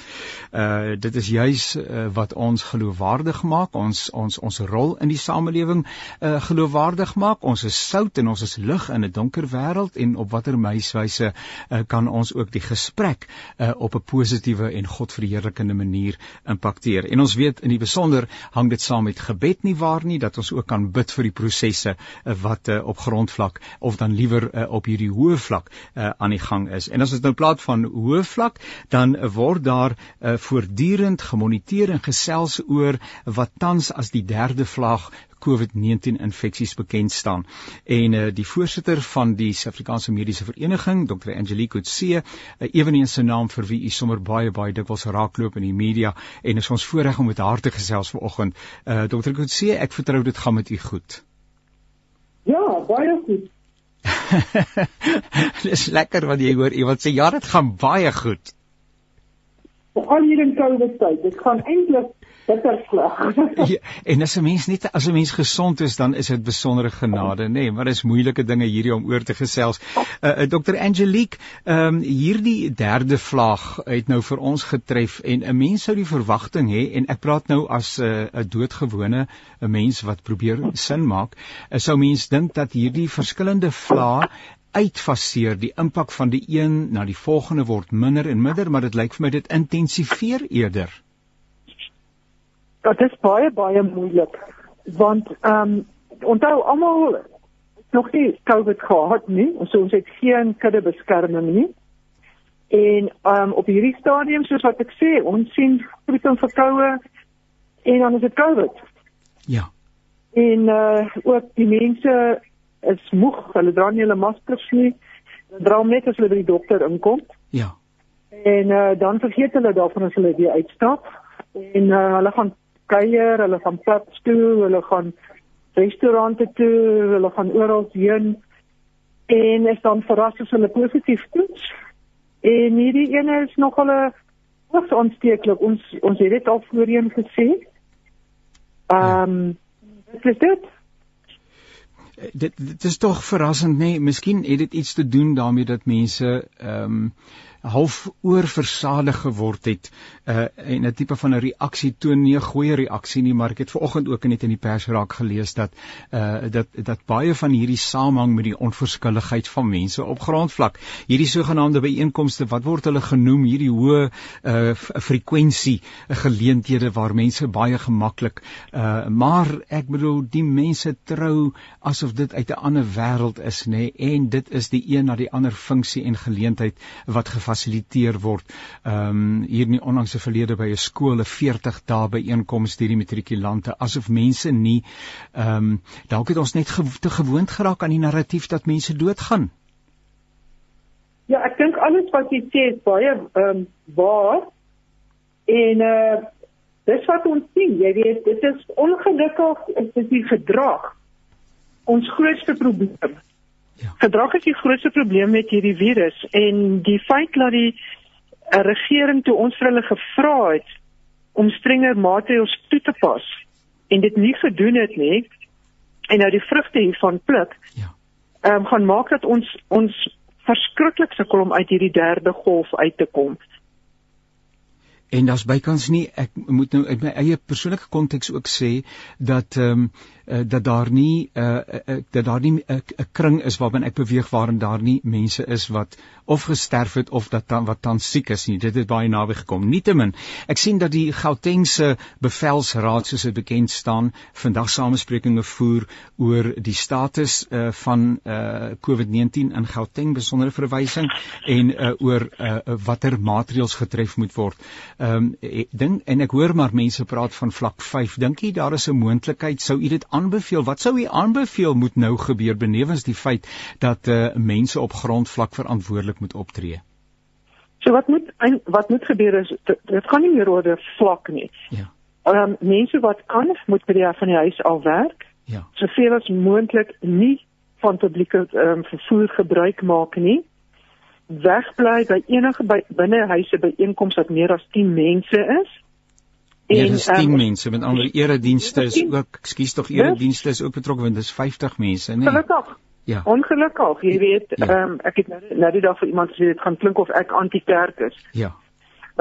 [SPEAKER 1] Uh dit is juis uh, wat ons geloofwaardig maak, ons ons ons rol in die samelewing uh geloofwaardig maak. Ons is sout en ons is lig in 'n donker wêreld en op watter meiswyse uh, kan ons ook die gesprek uh op 'n positiewe en godverheerlikende manier impakteer. En ons weet in die besonder hang dit saam met gebed nie waar nie dat ons ook kan bid vir die prosesse uh, wat uh, op grondvlak of dan liewer uh, op hierdie hoë vlak uh, aan die gang is. En as ons nou praat van hoë vlak, dan word daar uh, voortdurend gemoniteer en gesels oor wat tans as die derde vlak COVID-19 infeksies bekend staan. En uh, die voorsitter van die Suid-Afrikaanse Mediese Vereniging, Dr. Angelique Coetzee, uh, eweneens sy naam vir wie u sommer baie baie dikwels raakloop in die media en ons voorreg om met haar te gesels vanoggend. Uh, Dr. Coetzee, ek vertrou dit gaan met u goed.
[SPEAKER 4] Ja, baie goed.
[SPEAKER 1] Dis lekker wat jy hoor iemand sê ja, dit gaan baie goed.
[SPEAKER 4] Al hier in COVID tyd, dit gaan eintlik bitter sleg.
[SPEAKER 1] ja, en as 'n mens net as 'n mens gesond is, dan is dit besondere genade, nê, nee, maar dis moeilike dinge hierdie om oor te gesels. Uh, uh Dr. Angelique, ehm um, hierdie derde vlaag het nou vir ons getref en 'n mens sou die verwagting hê en ek praat nou as 'n uh, 'n doodgewone 'n mens wat probeer sin maak, uh, sou mens dink dat hierdie verskillende vlae uitfaseer die impak van die een na die volgende word minder en minder maar dit lyk vir my dit intensifeer eerder
[SPEAKER 4] dit is baie baie moeilik want ehm um, onthou almal nog nie COVID gehad nie so ons het geen kudde beskerming nie. En ehm um, op hierdie stadium soos wat ek sê ons sien griep en verkoue en dan is dit COVID.
[SPEAKER 1] Ja.
[SPEAKER 4] En uh ook die mense is moeg hulle dra nie hulle maskers nie hulle dra net as hulle by die dokter inkom.
[SPEAKER 1] Ja.
[SPEAKER 4] En uh, dan vergeet hulle daarvan as hulle weer uitstap. En uh, hulle gaan kuier, hulle gaan pubs toe, hulle gaan restaurante toe, hulle gaan oral heen en is dan verras as hulle positief toets. En hierdie ene is nog hulle hoogs aansteeklik. Ons ons het dit al voorheen gesê. Ehm um, dit is dit
[SPEAKER 1] dit dit is tog verrassend nê nee, miskien het dit iets te doen daarmee dat mense ehm um, half oorversadig geword het uh, en 'n tipe van 'n reaksie toon nie 'n goeie reaksie nie maar ek het vanoggend ook net in die pers raak gelees dat uh, dat dat baie van hierdie samehang met die onverskilligheid van mense op grondvlak hierdie sogenaamde byeenkomste wat word hulle genoem hierdie hoë uh, frekwensie geleenthede waar mense baie gemaklik uh, maar ek bedoel die mense trou asof dit uit 'n ander wêreld is nê en dit is die een na die ander funksie en geleentheid wat gefasiliteer word. Ehm um, hier in die onlangse verlede by 'n skool 'n 40 dae byeenkoms deur die matrikulante asof mense nie ehm um, dalk het ons net ge te gewoond geraak aan die narratief dat mense doodgaan.
[SPEAKER 4] Ja, ek dink alles wat jy sê is baie ehm um, waar. En uh dis wat ons sien, jy weet, dit is ongelukkig, dit is die gedrag ons grootste probleem. Ja. Gedrag is die grootste probleem met hierdie virus en die feit dat die uh, regering toe ons vir hulle gevra het om strenger maatreëls toe te pas en dit nie gedoen het nie en nou die vrugte hiervan pluk. Ja. Ehm um, gaan maak dat ons ons verskriklik sukkel om uit hierdie derde golf uit te kom.
[SPEAKER 1] En daar's bykans nie ek moet nou uit my eie persoonlike konteks ook sê dat ehm um, uh, dat daar nie 'n uh, uh, dat daar nie 'n uh, kring is waarbin ek beweeg waarin daar nie mense is wat of gesterf het of dat dan wat dan siek is nie. Dit het baie naby gekom. Nietemin, ek sien dat die Gautengse bevelsraad soos dit bekend staan, vandag samesprekinge voer oor die status uh, van uh, COVID-19 in Gauteng besondere verwysing en uh, oor uh, watter maatreëls getref moet word. Ehm um, ding en ek hoor maar mense praat van vlak 5. Dink jy daar is 'n moontlikheid sou u dit aanbeveel? Wat sou u aanbeveel moet nou gebeur benewens die feit dat uh, mense op grondvlak verantwoordelik moet optree?
[SPEAKER 4] So wat moet wat moet gebeur is dit gaan nie meer oor 'n vlak nie. Ja. Ehm um, mense wat kan moet by die van die huis al werk. Ja. Soveel as moontlik nie van publieke ehm um, vervoer gebruik maak nie wegbly by enige by binnehuise by einkomste wat meer as 10 mense is.
[SPEAKER 1] En ja, 10 um, mense met ander eredienste is ook, ekskuus tog eredienste is ook betrokke want dis 50 mense, nee.
[SPEAKER 4] Gelukkig. Ja. Ongelukkig, jy weet, ja. ehm ja. um, ek het nou nou die dag vir iemand gesê dit gaan klink of ek anti-kerk is. Ja.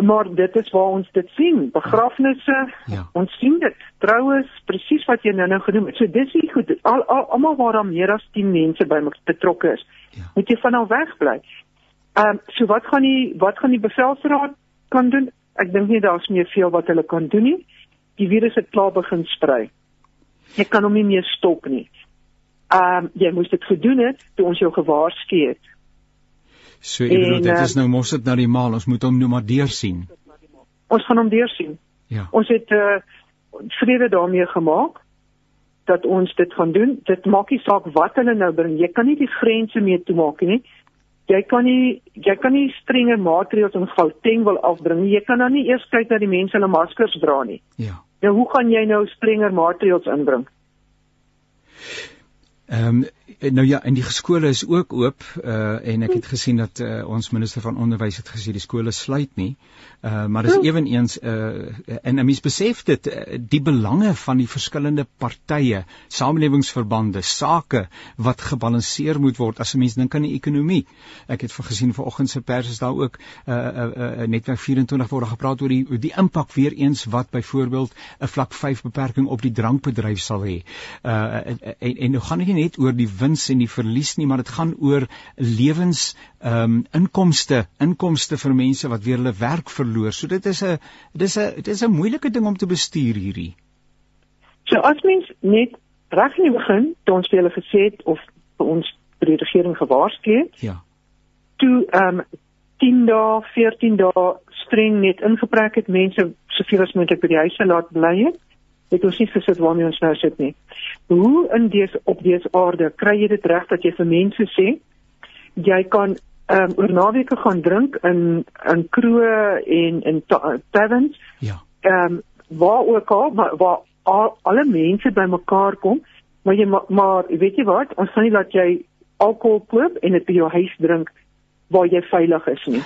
[SPEAKER 4] Maar dit is waar ons dit sien, begrafnisse. Ja. Ons sien dit. Troues, presies wat jy nou nou genoem het. So dis nie goed. Al almal waar daar meer as 10 mense by betrokke is, ja. moet jy van al wegbly. Ehm um, so wat gaan die wat gaan die bevelsraad kan doen? Ek dink nie daar's meer veel wat hulle kan doen nie. Die virus het klaar begin sprei. Jy kan hom nie meer stop nie. Ehm um, jy moes dit gedoen het toe ons jou gewaarsku het.
[SPEAKER 1] So jy bedoel dit is ehm, nou mos dit na die maal, ons moet hom nou maar deursien.
[SPEAKER 4] Ons gaan hom deursien. Ja. Ons het uh vrede daarmee gemaak dat ons dit gaan doen. Dit maak nie saak wat hulle nou bring. Jy kan nie die grense mee toemaak nie jy kan nie jy kan nie strenger maatreëls in Gauteng wil afbring nie. Jy kan dan nie eers kyk dat die mense hulle maskers dra nie. Ja. Nou hoe gaan jy nou strenger maatreëls inbring?
[SPEAKER 1] Ehm um, nou ja, en die skole is ook oop uh en ek het gesien dat uh, ons minister van onderwys het gesê die skole sluit nie. Uh maar dis ja. ewenigs uh en 'n mens besef dit die belange van die verskillende partye, samelewingsverbande, sake wat gebalanseer moet word as 'n mens dink aan die ekonomie. Ek het gesien vanoggend se pers is daar ook uh uh, uh netwerk 24 word gepraat oor die die impak weer eens wat byvoorbeeld 'n vlak 5 beperking op die drankbedryf sal hê. Uh en en nou gaan dit nie net oor die wins en die verlies nie, maar dit gaan oor lewens ehm um, inkomste, inkomste vir mense wat weer hulle werk verloor. So dit is 'n dis 'n dit is 'n moeilike ding om te bestuur hierdie.
[SPEAKER 4] So as mens net reg in die begin, toe ons vir hulle gesê het of vir ons by die regering gewaarsku het. Ja. Toe ehm um, 10 dae, 14 dae streng net ingepreek het mense soveel as moontlik by die huise laat bly het het ons nie gesit waarmee ons nou sit nie. Hoe in dese op dese aarde kry jy dit reg dat jy vir mense sê jy kan ehm um, oor naweke gaan drink in in kroë en in taverns? Ja. Ehm um, waar ook al maar waar al, alle mense bymekaar kom, maar jy maar, maar weet jy wat, ons gaan nie laat jy alkohol koop en dit by jou huis drink waar jy veilig is nie.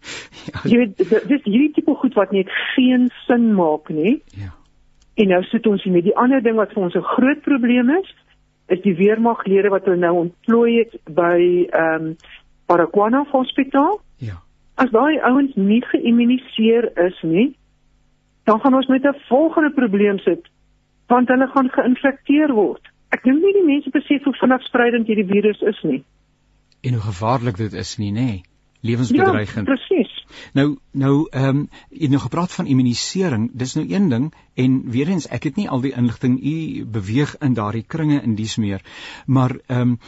[SPEAKER 4] ja. Jy weet dis hierdie tipe goed wat net geen sin maak nie. Ja. En nou sit ons hier met die ander ding wat vir ons 'n groot probleem is, is die weermaglede wat hulle nou ontplooi het by ehm um, Paraguana Hospitaal. Ja. As daai ouens nie geïmmuniseer is nie, dan gaan ons met 'n volgende probleem sit want hulle gaan geïnfekteer word. Ek dink nie die mense besef hoe vinnig spreidend hierdie virus is nie.
[SPEAKER 1] En hoe gevaarlik dit is nie, nê? Nee lewensbedreigend.
[SPEAKER 4] Ja, presies.
[SPEAKER 1] Nou nou ehm um, jy het nou gepraat van immunisering. Dis nou een ding en weer eens ek het nie al die inligting u beweeg in daardie kringe in dies meer. Maar ehm um,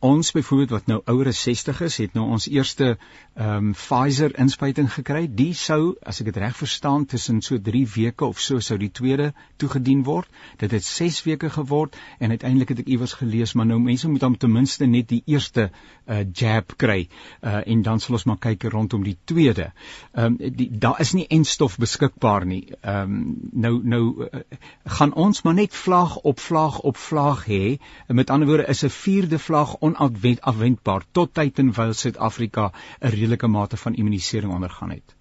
[SPEAKER 1] ons byvoorbeeld wat nou ouer as 60 is, het nou ons eerste ehm um, Pfizer inspuiting gekry. Die sou, as ek dit reg verstaan, tussen so 3 weke of so sou die tweede toegedien word. Dit het 6 weke geword en uiteindelik het ek iewers gelees, maar nou mense moet dan ten minste net die eerste uh jab kry. Uh en dan sal ons maar kyk rondom die tweede. Ehm um, daar is nie enstof beskikbaar nie. Ehm um, nou nou uh, gaan ons maar net vlaag op vlaag op vlaag hê. Met ander woorde is 'n vierde vlaag onafwendbaar tot tyd en wyl Suid-Afrika 'n redelike mate van immunisering ondergaan het.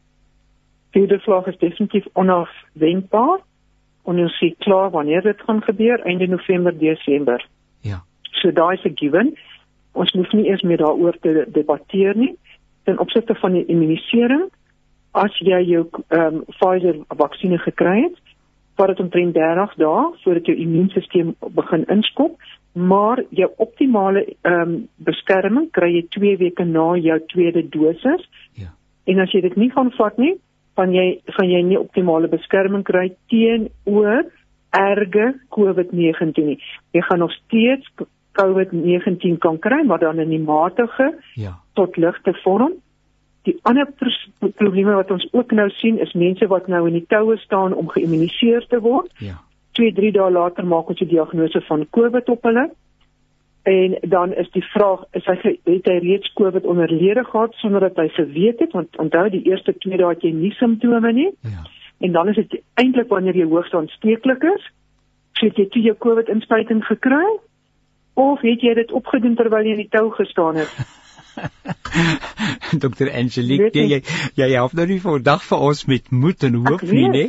[SPEAKER 4] Vierde vlaag is definitief onafwendbaar. En ons sien klaar wanneer dit gaan gebeur einde November, Desember.
[SPEAKER 1] Ja.
[SPEAKER 4] So daai is 'n given. Ons moet nie eers meer daaroor te debatteer nie. Ten opsigte van die immunisering, as jy jou ehm um, Pfizer vaksinne gekry het, vat dit omtrent 30 dae voordat jou immuunstelsel begin inskop maar jou optimale ehm um, beskerming kry jy 2 weke na jou tweede dosis.
[SPEAKER 1] Ja.
[SPEAKER 4] En as jy dit nie gaan vat nie, van jy van jy nie optimale beskerming kry teenoor erge COVID-19 nie. Jy gaan nog steeds COVID-19 kan kry, maar dan in die matige
[SPEAKER 1] ja.
[SPEAKER 4] tot ligte vorm. Die ander probleme wat ons ook nou sien is mense wat nou in die toue staan om geïmmuniseer te word.
[SPEAKER 1] Ja
[SPEAKER 4] 2, 3 dae later maak ons die diagnose van COVID op hulle. En dan is die vraag, is hy het hy reeds COVID onderlede gehad sonder dat hy geweet het want onthou die eerste 2 dae het jy nie simptome nie.
[SPEAKER 1] Ja.
[SPEAKER 4] En dan is dit eintlik wanneer jy hoogs aansteeklik is, het jy toe jou COVID inspuiting gekry of het jy dit opgedoen terwyl jy in die tou gestaan het?
[SPEAKER 1] Dr Angelique, jy jy jy help nou nie vandag vir ons met moed en hoop nie, nê?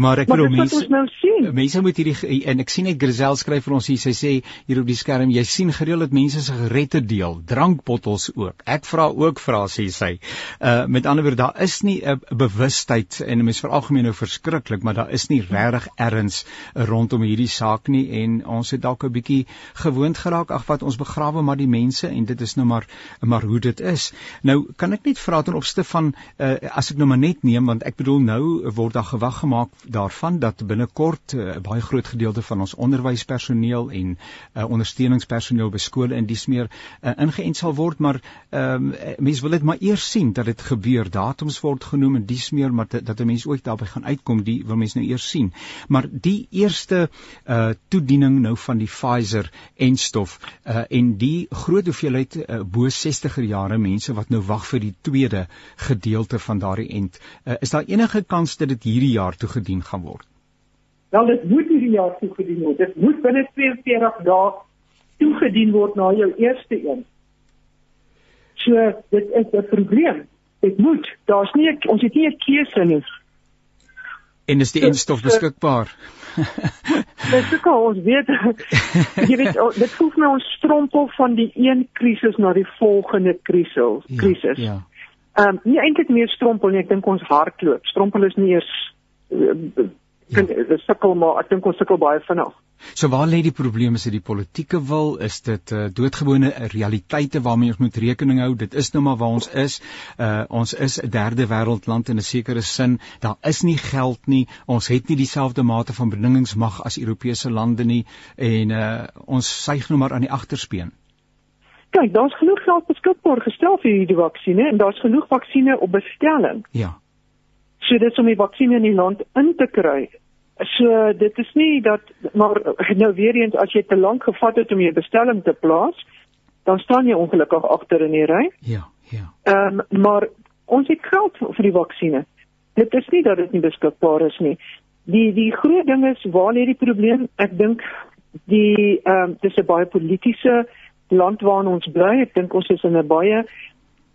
[SPEAKER 1] Maar ek
[SPEAKER 4] wil
[SPEAKER 1] mense
[SPEAKER 4] nou sien.
[SPEAKER 1] Mense moet hierdie en ek sien net Grizel skryf vir ons hier, sy sê hier op die skerm, jy sien gereeld dat mense sigarette deel, drankbottels ook. Ek vra ook vra sê sy. Uh met ander woorde, daar is nie 'n bewustheid en mense veralgemeen nou verskriklik, maar daar is nie regtig erns rondom hierdie saak nie en ons het dalk 'n bietjie gewoond geraak ag wat ons begrawe maar die mense en dit is nou maar maar hoe dit is. Nou kan ek net vra ten opsigte van uh, as ek nou maar net neem want ek bedoel nou word daar gewag gemaak daarvan dat binnekort 'n uh, baie groot gedeelte van ons onderwyspersoneel en uh, ondersteuningspersoneel by skole en dis meer uh, ingeënt sal word maar um, mense wil dit maar eers sien dat dit gebeur. Datums word genoem en dis meer maar dat 'n mens ooit daarby gaan uitkom, die wil mense nou eers sien. Maar die eerste uh, toediening nou van die Pfizer en stof uh, en die groot hoeveelheid uh, bo 60 jare mense wat nou wag vir die tweede gedeelte van daardie end. Uh, is daar enige kans dat dit hierdie jaar toegedien gaan word?
[SPEAKER 4] Wel dit moet hierdie jaar toegedien word. Dit moet binne 42 dae toegedien word na jou eerste een. So dit is 'n probleem. Dit moet. Daar's nie ons het nie 'n keuse nie.
[SPEAKER 1] En is die enstof beskikbaar?
[SPEAKER 4] Dit is ook ons weet jy weet dit voel my ons strompel van die een krisis na die volgende krisis ja, krisis.
[SPEAKER 1] Ja.
[SPEAKER 4] Ehm um, nie eintlik meer strompel nie, ek dink ons hardloop. Strompel is nie eers uh, kan ja. sukkel maar ek dink ons sukkel baie vinnig.
[SPEAKER 1] So waar lê die probleem is dit die politieke wil? Is dit uh, doodgewone realiteite waarmee ons moet rekening hou? Dit is nou maar waar ons is. Uh, ons is 'n derde wêreldland in 'n sekere sin. Daar is nie geld nie. Ons het nie dieselfde mate van bedingingsmag as Europese lande nie. En uh, ons suig nou maar aan die agterspeen.
[SPEAKER 4] Kyk daar's genoeg geld beskikbaar gestel vir hierdie vaksines en daar's genoeg vaksines op bestelling.
[SPEAKER 1] Ja.
[SPEAKER 4] So dit om die vaksines in die land in te kry So dit is nie dat maar nou weer eens as jy te lank gevat het om jou bestelling te plaas, dan staan jy ongelukkig agter in die ry.
[SPEAKER 1] Ja, ja.
[SPEAKER 4] Ehm um, maar ons het geld vir die vaksines. Dit is nie dat dit nie beskikbaar is nie. Die die groot ding is waar lê die probleem? Ek dink die ehm um, dis 'n baie politieke land waarin ons bly. Ek dink ons is in 'n baie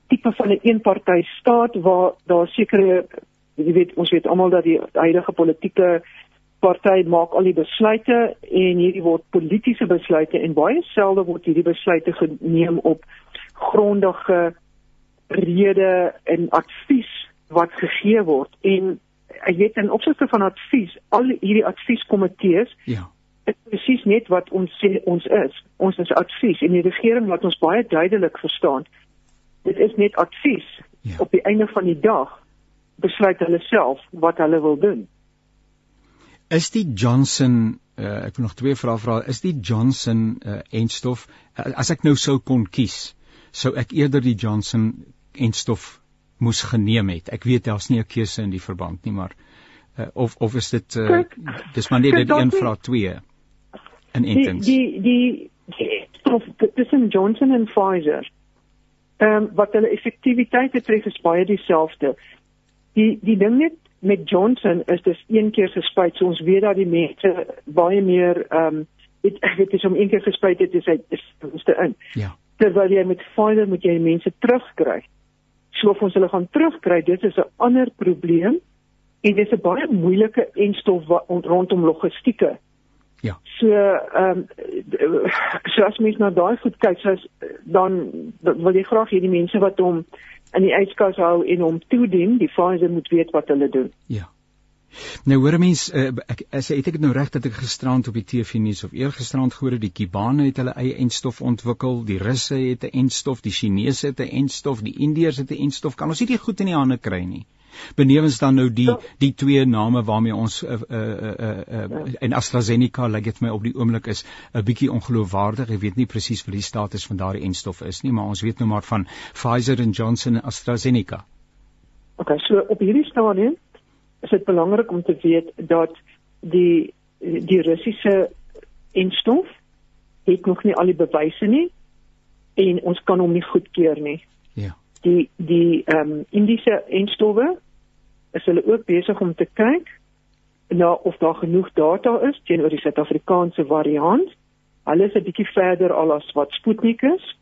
[SPEAKER 4] tipe van 'n eenpartytjie staat waar daar sekere jy weet ons weet almal dat die huidige politieke party maak al die besluite en hierdie word politieke besluite en baie selde word hierdie besluite geneem op grondige rede en advies wat gegee word. En jy weet in opsigte van advies al hierdie advieskomitees
[SPEAKER 1] ja.
[SPEAKER 4] is presies net wat ons sê ons is. Ons is advies en die regering laat ons baie duidelik verstaan. Dit is net advies ja. op die einde van die dag besluit hulle self wat hulle wil doen
[SPEAKER 1] Is die Johnson uh, ek wil nog twee vrae vra. Is die Johnson uh, enstof uh, as ek nou sou kon kies, sou ek eerder die Johnson enstof moes geneem het. Ek weet daar's nie 'n keuse in die verband nie, maar uh, of of is dit uh, dis maar net dit een vraag twee in intens.
[SPEAKER 4] Die die die stof tussen Johnson en Pfizer. Ehm um, wat hulle effektiwiteit betref is baie dieselfde. Die die ding net met Johnson is dis een keer gespuit. So ons weet dat die mense baie meer ehm um, dit dit is om een keer gespuit dit is hy is te in. Ja. Terwyl jy met Pfizer moet jy mense terugkry. So of ons hulle gaan terugkry, dit is 'n ander probleem en dit is 'n baie moeilike enstof rondom logistieke.
[SPEAKER 1] Ja.
[SPEAKER 4] So ehm um, so as mens na daai goed kyk, so as, dan wil jy graag hê die mense wat hom in die yskas hou en hom toedien, die Pfizer moet weet wat hulle doen.
[SPEAKER 1] Ja. Nou hoor mense uh, ek as ek het nou reg dat ek gisterand op die TV nuus of eergisterand gehoor het die Kubane het hulle eie enstof ontwikkel, die Russe het 'n enstof, die Chinese het 'n enstof, die Indiërs het 'n enstof. Kan ons nie dit goed in die hande kry nie? Benewens dan nou die die twee name waarmee ons uh, uh, uh, uh, uh, en AstraZeneca lyk like dit my op die oomblik is 'n bietjie ongeloofwaardig. Ek weet nie presies wat die status van daardie enstof is nie, maar ons weet nou maar van Pfizer en Johnson en AstraZeneca.
[SPEAKER 4] Okay, so op hierdie stadium is dit belangrik om te weet dat die die Russiese enstof het nog nie al die bewyse nie en ons kan hom nie goedkeur nie.
[SPEAKER 1] Ja.
[SPEAKER 4] Die die ehm um, Indiese enstowwe is hulle ook besig om te kyk na of daar genoeg data is teenoor die Suid-Afrikaanse variant. Hulle is 'n bietjie verder al as wat Sputnik is.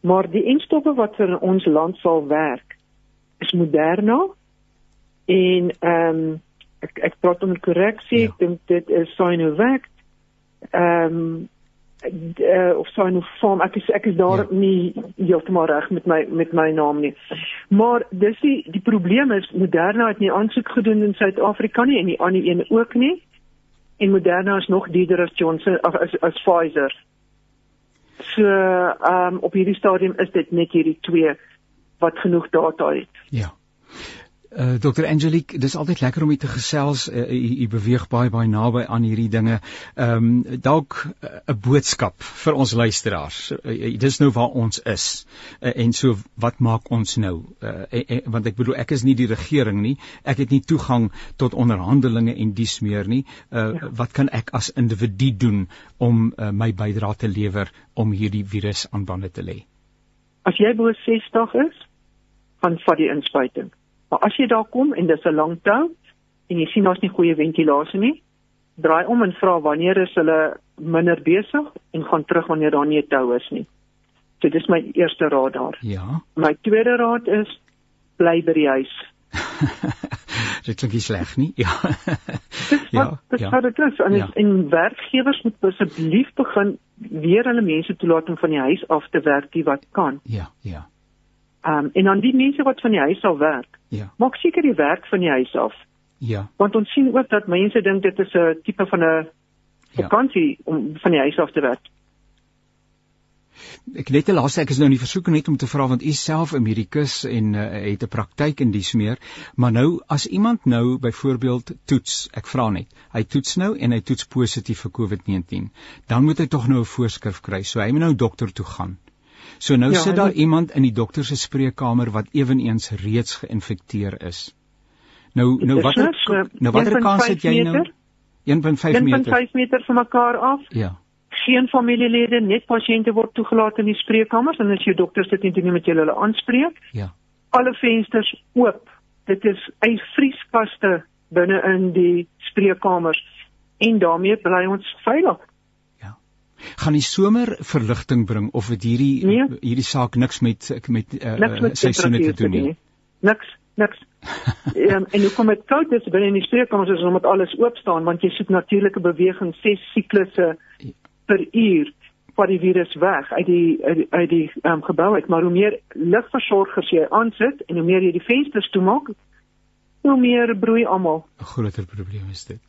[SPEAKER 4] Maar die enstowwe wat vir ons land sal werk is Moderna en ehm um, ek ek praat om korreksie, ja. ek dink dit is Sinovac. Ehm um, uh, of Sinopharm, ek is ek is daar ja. nie heeltemal reg met my met my naam nie. Maar dis die die probleem is Moderna het nie aansoek gedoen in Suid-Afrika nie en die ander een ook nie. En Moderna is nog duurder as Johnson of as, as Pfizer. So ehm um, op hierdie stadium is dit net hierdie twee wat genoeg data het.
[SPEAKER 1] Ja. Uh, Dr Angelique, dis altyd lekker om u te gesels. Uh, u, u beweeg baie baie naby aan hierdie dinge. Ehm um, dalk 'n uh, boodskap vir ons luisteraars. Uh, dis nou waar ons is. Uh, en so wat maak ons nou? Uh, uh, want ek bedoel ek is nie die regering nie. Ek het nie toegang tot onderhandelinge en dies meer nie. Uh, ja. Wat kan ek as individu doen om uh, my bydrae te lewer om hierdie virus aan bande te lê?
[SPEAKER 4] As jy bo 60 is, van vat die inspuiting. Maar as jy daar kom en dis 'n lang tou en jy sien daar's nie goeie ventilasie nie, draai om en vra wanneer is hulle minder besig en gaan terug wanneer daar nie 'n tou is nie. So dis my eerste raad daar.
[SPEAKER 1] Ja.
[SPEAKER 4] My tweede raad is bly by die huis.
[SPEAKER 1] dit klink nie sleg nie. Ja.
[SPEAKER 4] dis wat, ja. Dis ja. dit is. En, ja. en werkgewers moet asseblief begin weer hulle mense toelaat om van die huis af te werk die wat kan.
[SPEAKER 1] Ja, ja.
[SPEAKER 4] Ehm um, en dan die mense wat van die huis af werk.
[SPEAKER 1] Ja.
[SPEAKER 4] Maak seker die werk van die huis af.
[SPEAKER 1] Ja.
[SPEAKER 4] Want ons sien ook dat mense dink dit is 'n tipe van 'n vakansie ja. om van die huis af te werk.
[SPEAKER 1] Ek net die laaste ek is nou in die versoeking net om te vra want u self 'n medikus en uh, het 'n praktyk in dies meer, maar nou as iemand nou byvoorbeeld toets, ek vra net, hy toets nou en hy toets positief vir COVID-19, dan moet hy tog nou 'n voorskrif kry. So hy moet nou dokter toe gaan. So nou ja, sit daar iemand in die dokter se spreekkamer wat eweneens reeds geïnfekteer is. Nou nou wat nou watter kans het jy nou? 1.5 meter.
[SPEAKER 4] 1.5 meter van mekaar af.
[SPEAKER 1] Ja.
[SPEAKER 4] Geen familielede, net pasiënte word toegelaat in die spreekkamers en as jou dokter sit en dit met julle hulle aanspreek.
[SPEAKER 1] Ja.
[SPEAKER 4] Alle vensters oop. Dit is 'n vrieskaste binne in die spreekkamers en daarmee bly ons veilig
[SPEAKER 1] gaan die somer verligting bring of het hierdie nee. hierdie saak niks met met uh, niks met seisoene te doen nie.
[SPEAKER 4] Niks niks. en en hoe kom dit koud is binne in die spreekkamers is omdat alles oop staan want jy soek natuurlike beweging ses siklusse per uur vir die virus weg uit die uit die, uit die um, gebou uit maar hoe meer lugversorgers jy aansit en hoe meer jy die vensters toemaak hoe meer broei almal.
[SPEAKER 1] 'n Groter probleem is dit.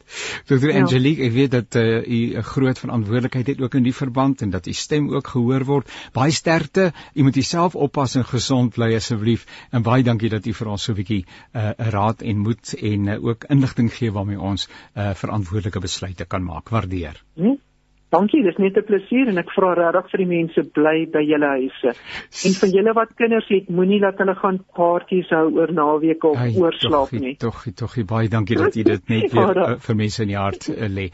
[SPEAKER 1] Dr. Ja. Angelique, ek weet dat uh, u 'n groot verantwoordelikheid het ook in die verband en dat u stem ook gehoor word. Baie sterkte. U moet jouself oppas en gesond bly asseblief. En baie dankie dat u vir ons so 'n bietjie 'n uh, raad en moed en uh, ook inligting gee waarmee ons uh, verantwoordelike besluite kan maak. Waardeer.
[SPEAKER 4] Hm? Dankie, dis net 'n plesier en ek vra regtig vir die mense bly by julle huise. En vir julle wat kinders het, moenie laat hulle gaan partytjies hou oor naweke of Ai, oorslaap nie.
[SPEAKER 1] Tog, tog, baie dankie dat jy dit net weer uh, vir mense in die hart uh, lê.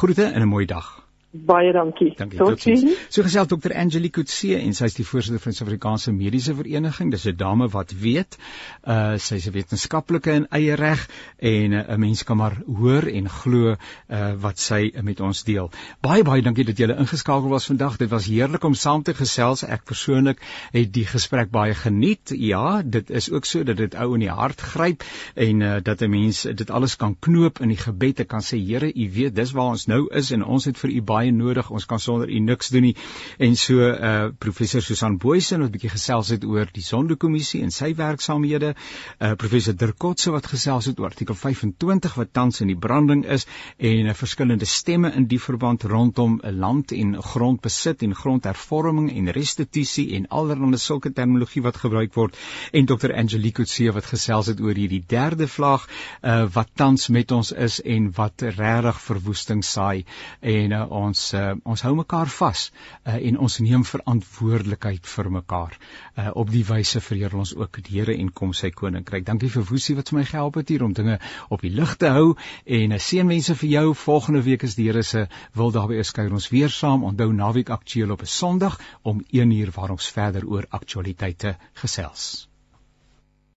[SPEAKER 1] Groete en 'n mooi dag.
[SPEAKER 4] Baie dankie.
[SPEAKER 1] Dankie. Tot sien. So gesels Dr. Angelique Kutse en sy is die voorsitter van die Suid-Afrikaanse Mediese Vereniging. Dis 'n dame wat weet. Uh sy's 'n wetenskaplike in eie reg en uh, 'n uh, mens kan maar hoor en glo uh wat sy met ons deel. Baie baie dankie dat julle ingeskakel was vandag. Dit was heerlik om saam te gesels. Ek persoonlik het die gesprek baie geniet. Ja, dit is ook so dat dit ou in die hart gryp en uh dat 'n mens dit alles kan knoop in die gebed. Ek kan sê Here, U weet dis waar ons nou is en ons het vir U baie baie nodig. Ons kan sonder u niks doen nie. En so uh professor Susan Boysen wat 'n bietjie gesels het oor die sondekommissie en sy werksaamhede. Uh professor Dirkotse wat gesels het oor artikel 25 wat tans in die branding is en uh, verskillende stemme in die verband rondom 'n land en grondbesit en grondhervorming en restituisie en allerlei sulke terminologie wat gebruik word. En Dr Angelique Kutse wat gesels het oor hierdie derde vlaag uh wat tans met ons is en wat regtig verwoesting saai en uh, ons ons uh, ons hou mekaar vas uh, en ons neem verantwoordelikheid vir mekaar. Uh, op die wyse verheer ons ook die Here en kom sy koninkryk. Dankie vir Woesie wat vir my gehelp het hier om dinge op die lig te hou en 'n uh, seënwense vir jou. Volgende week is die Here se wil daarby is kuier ons weer saam. Onthou naweek aktueel op 'n Sondag om 1uur waar ons verder oor aktualiteite gesels.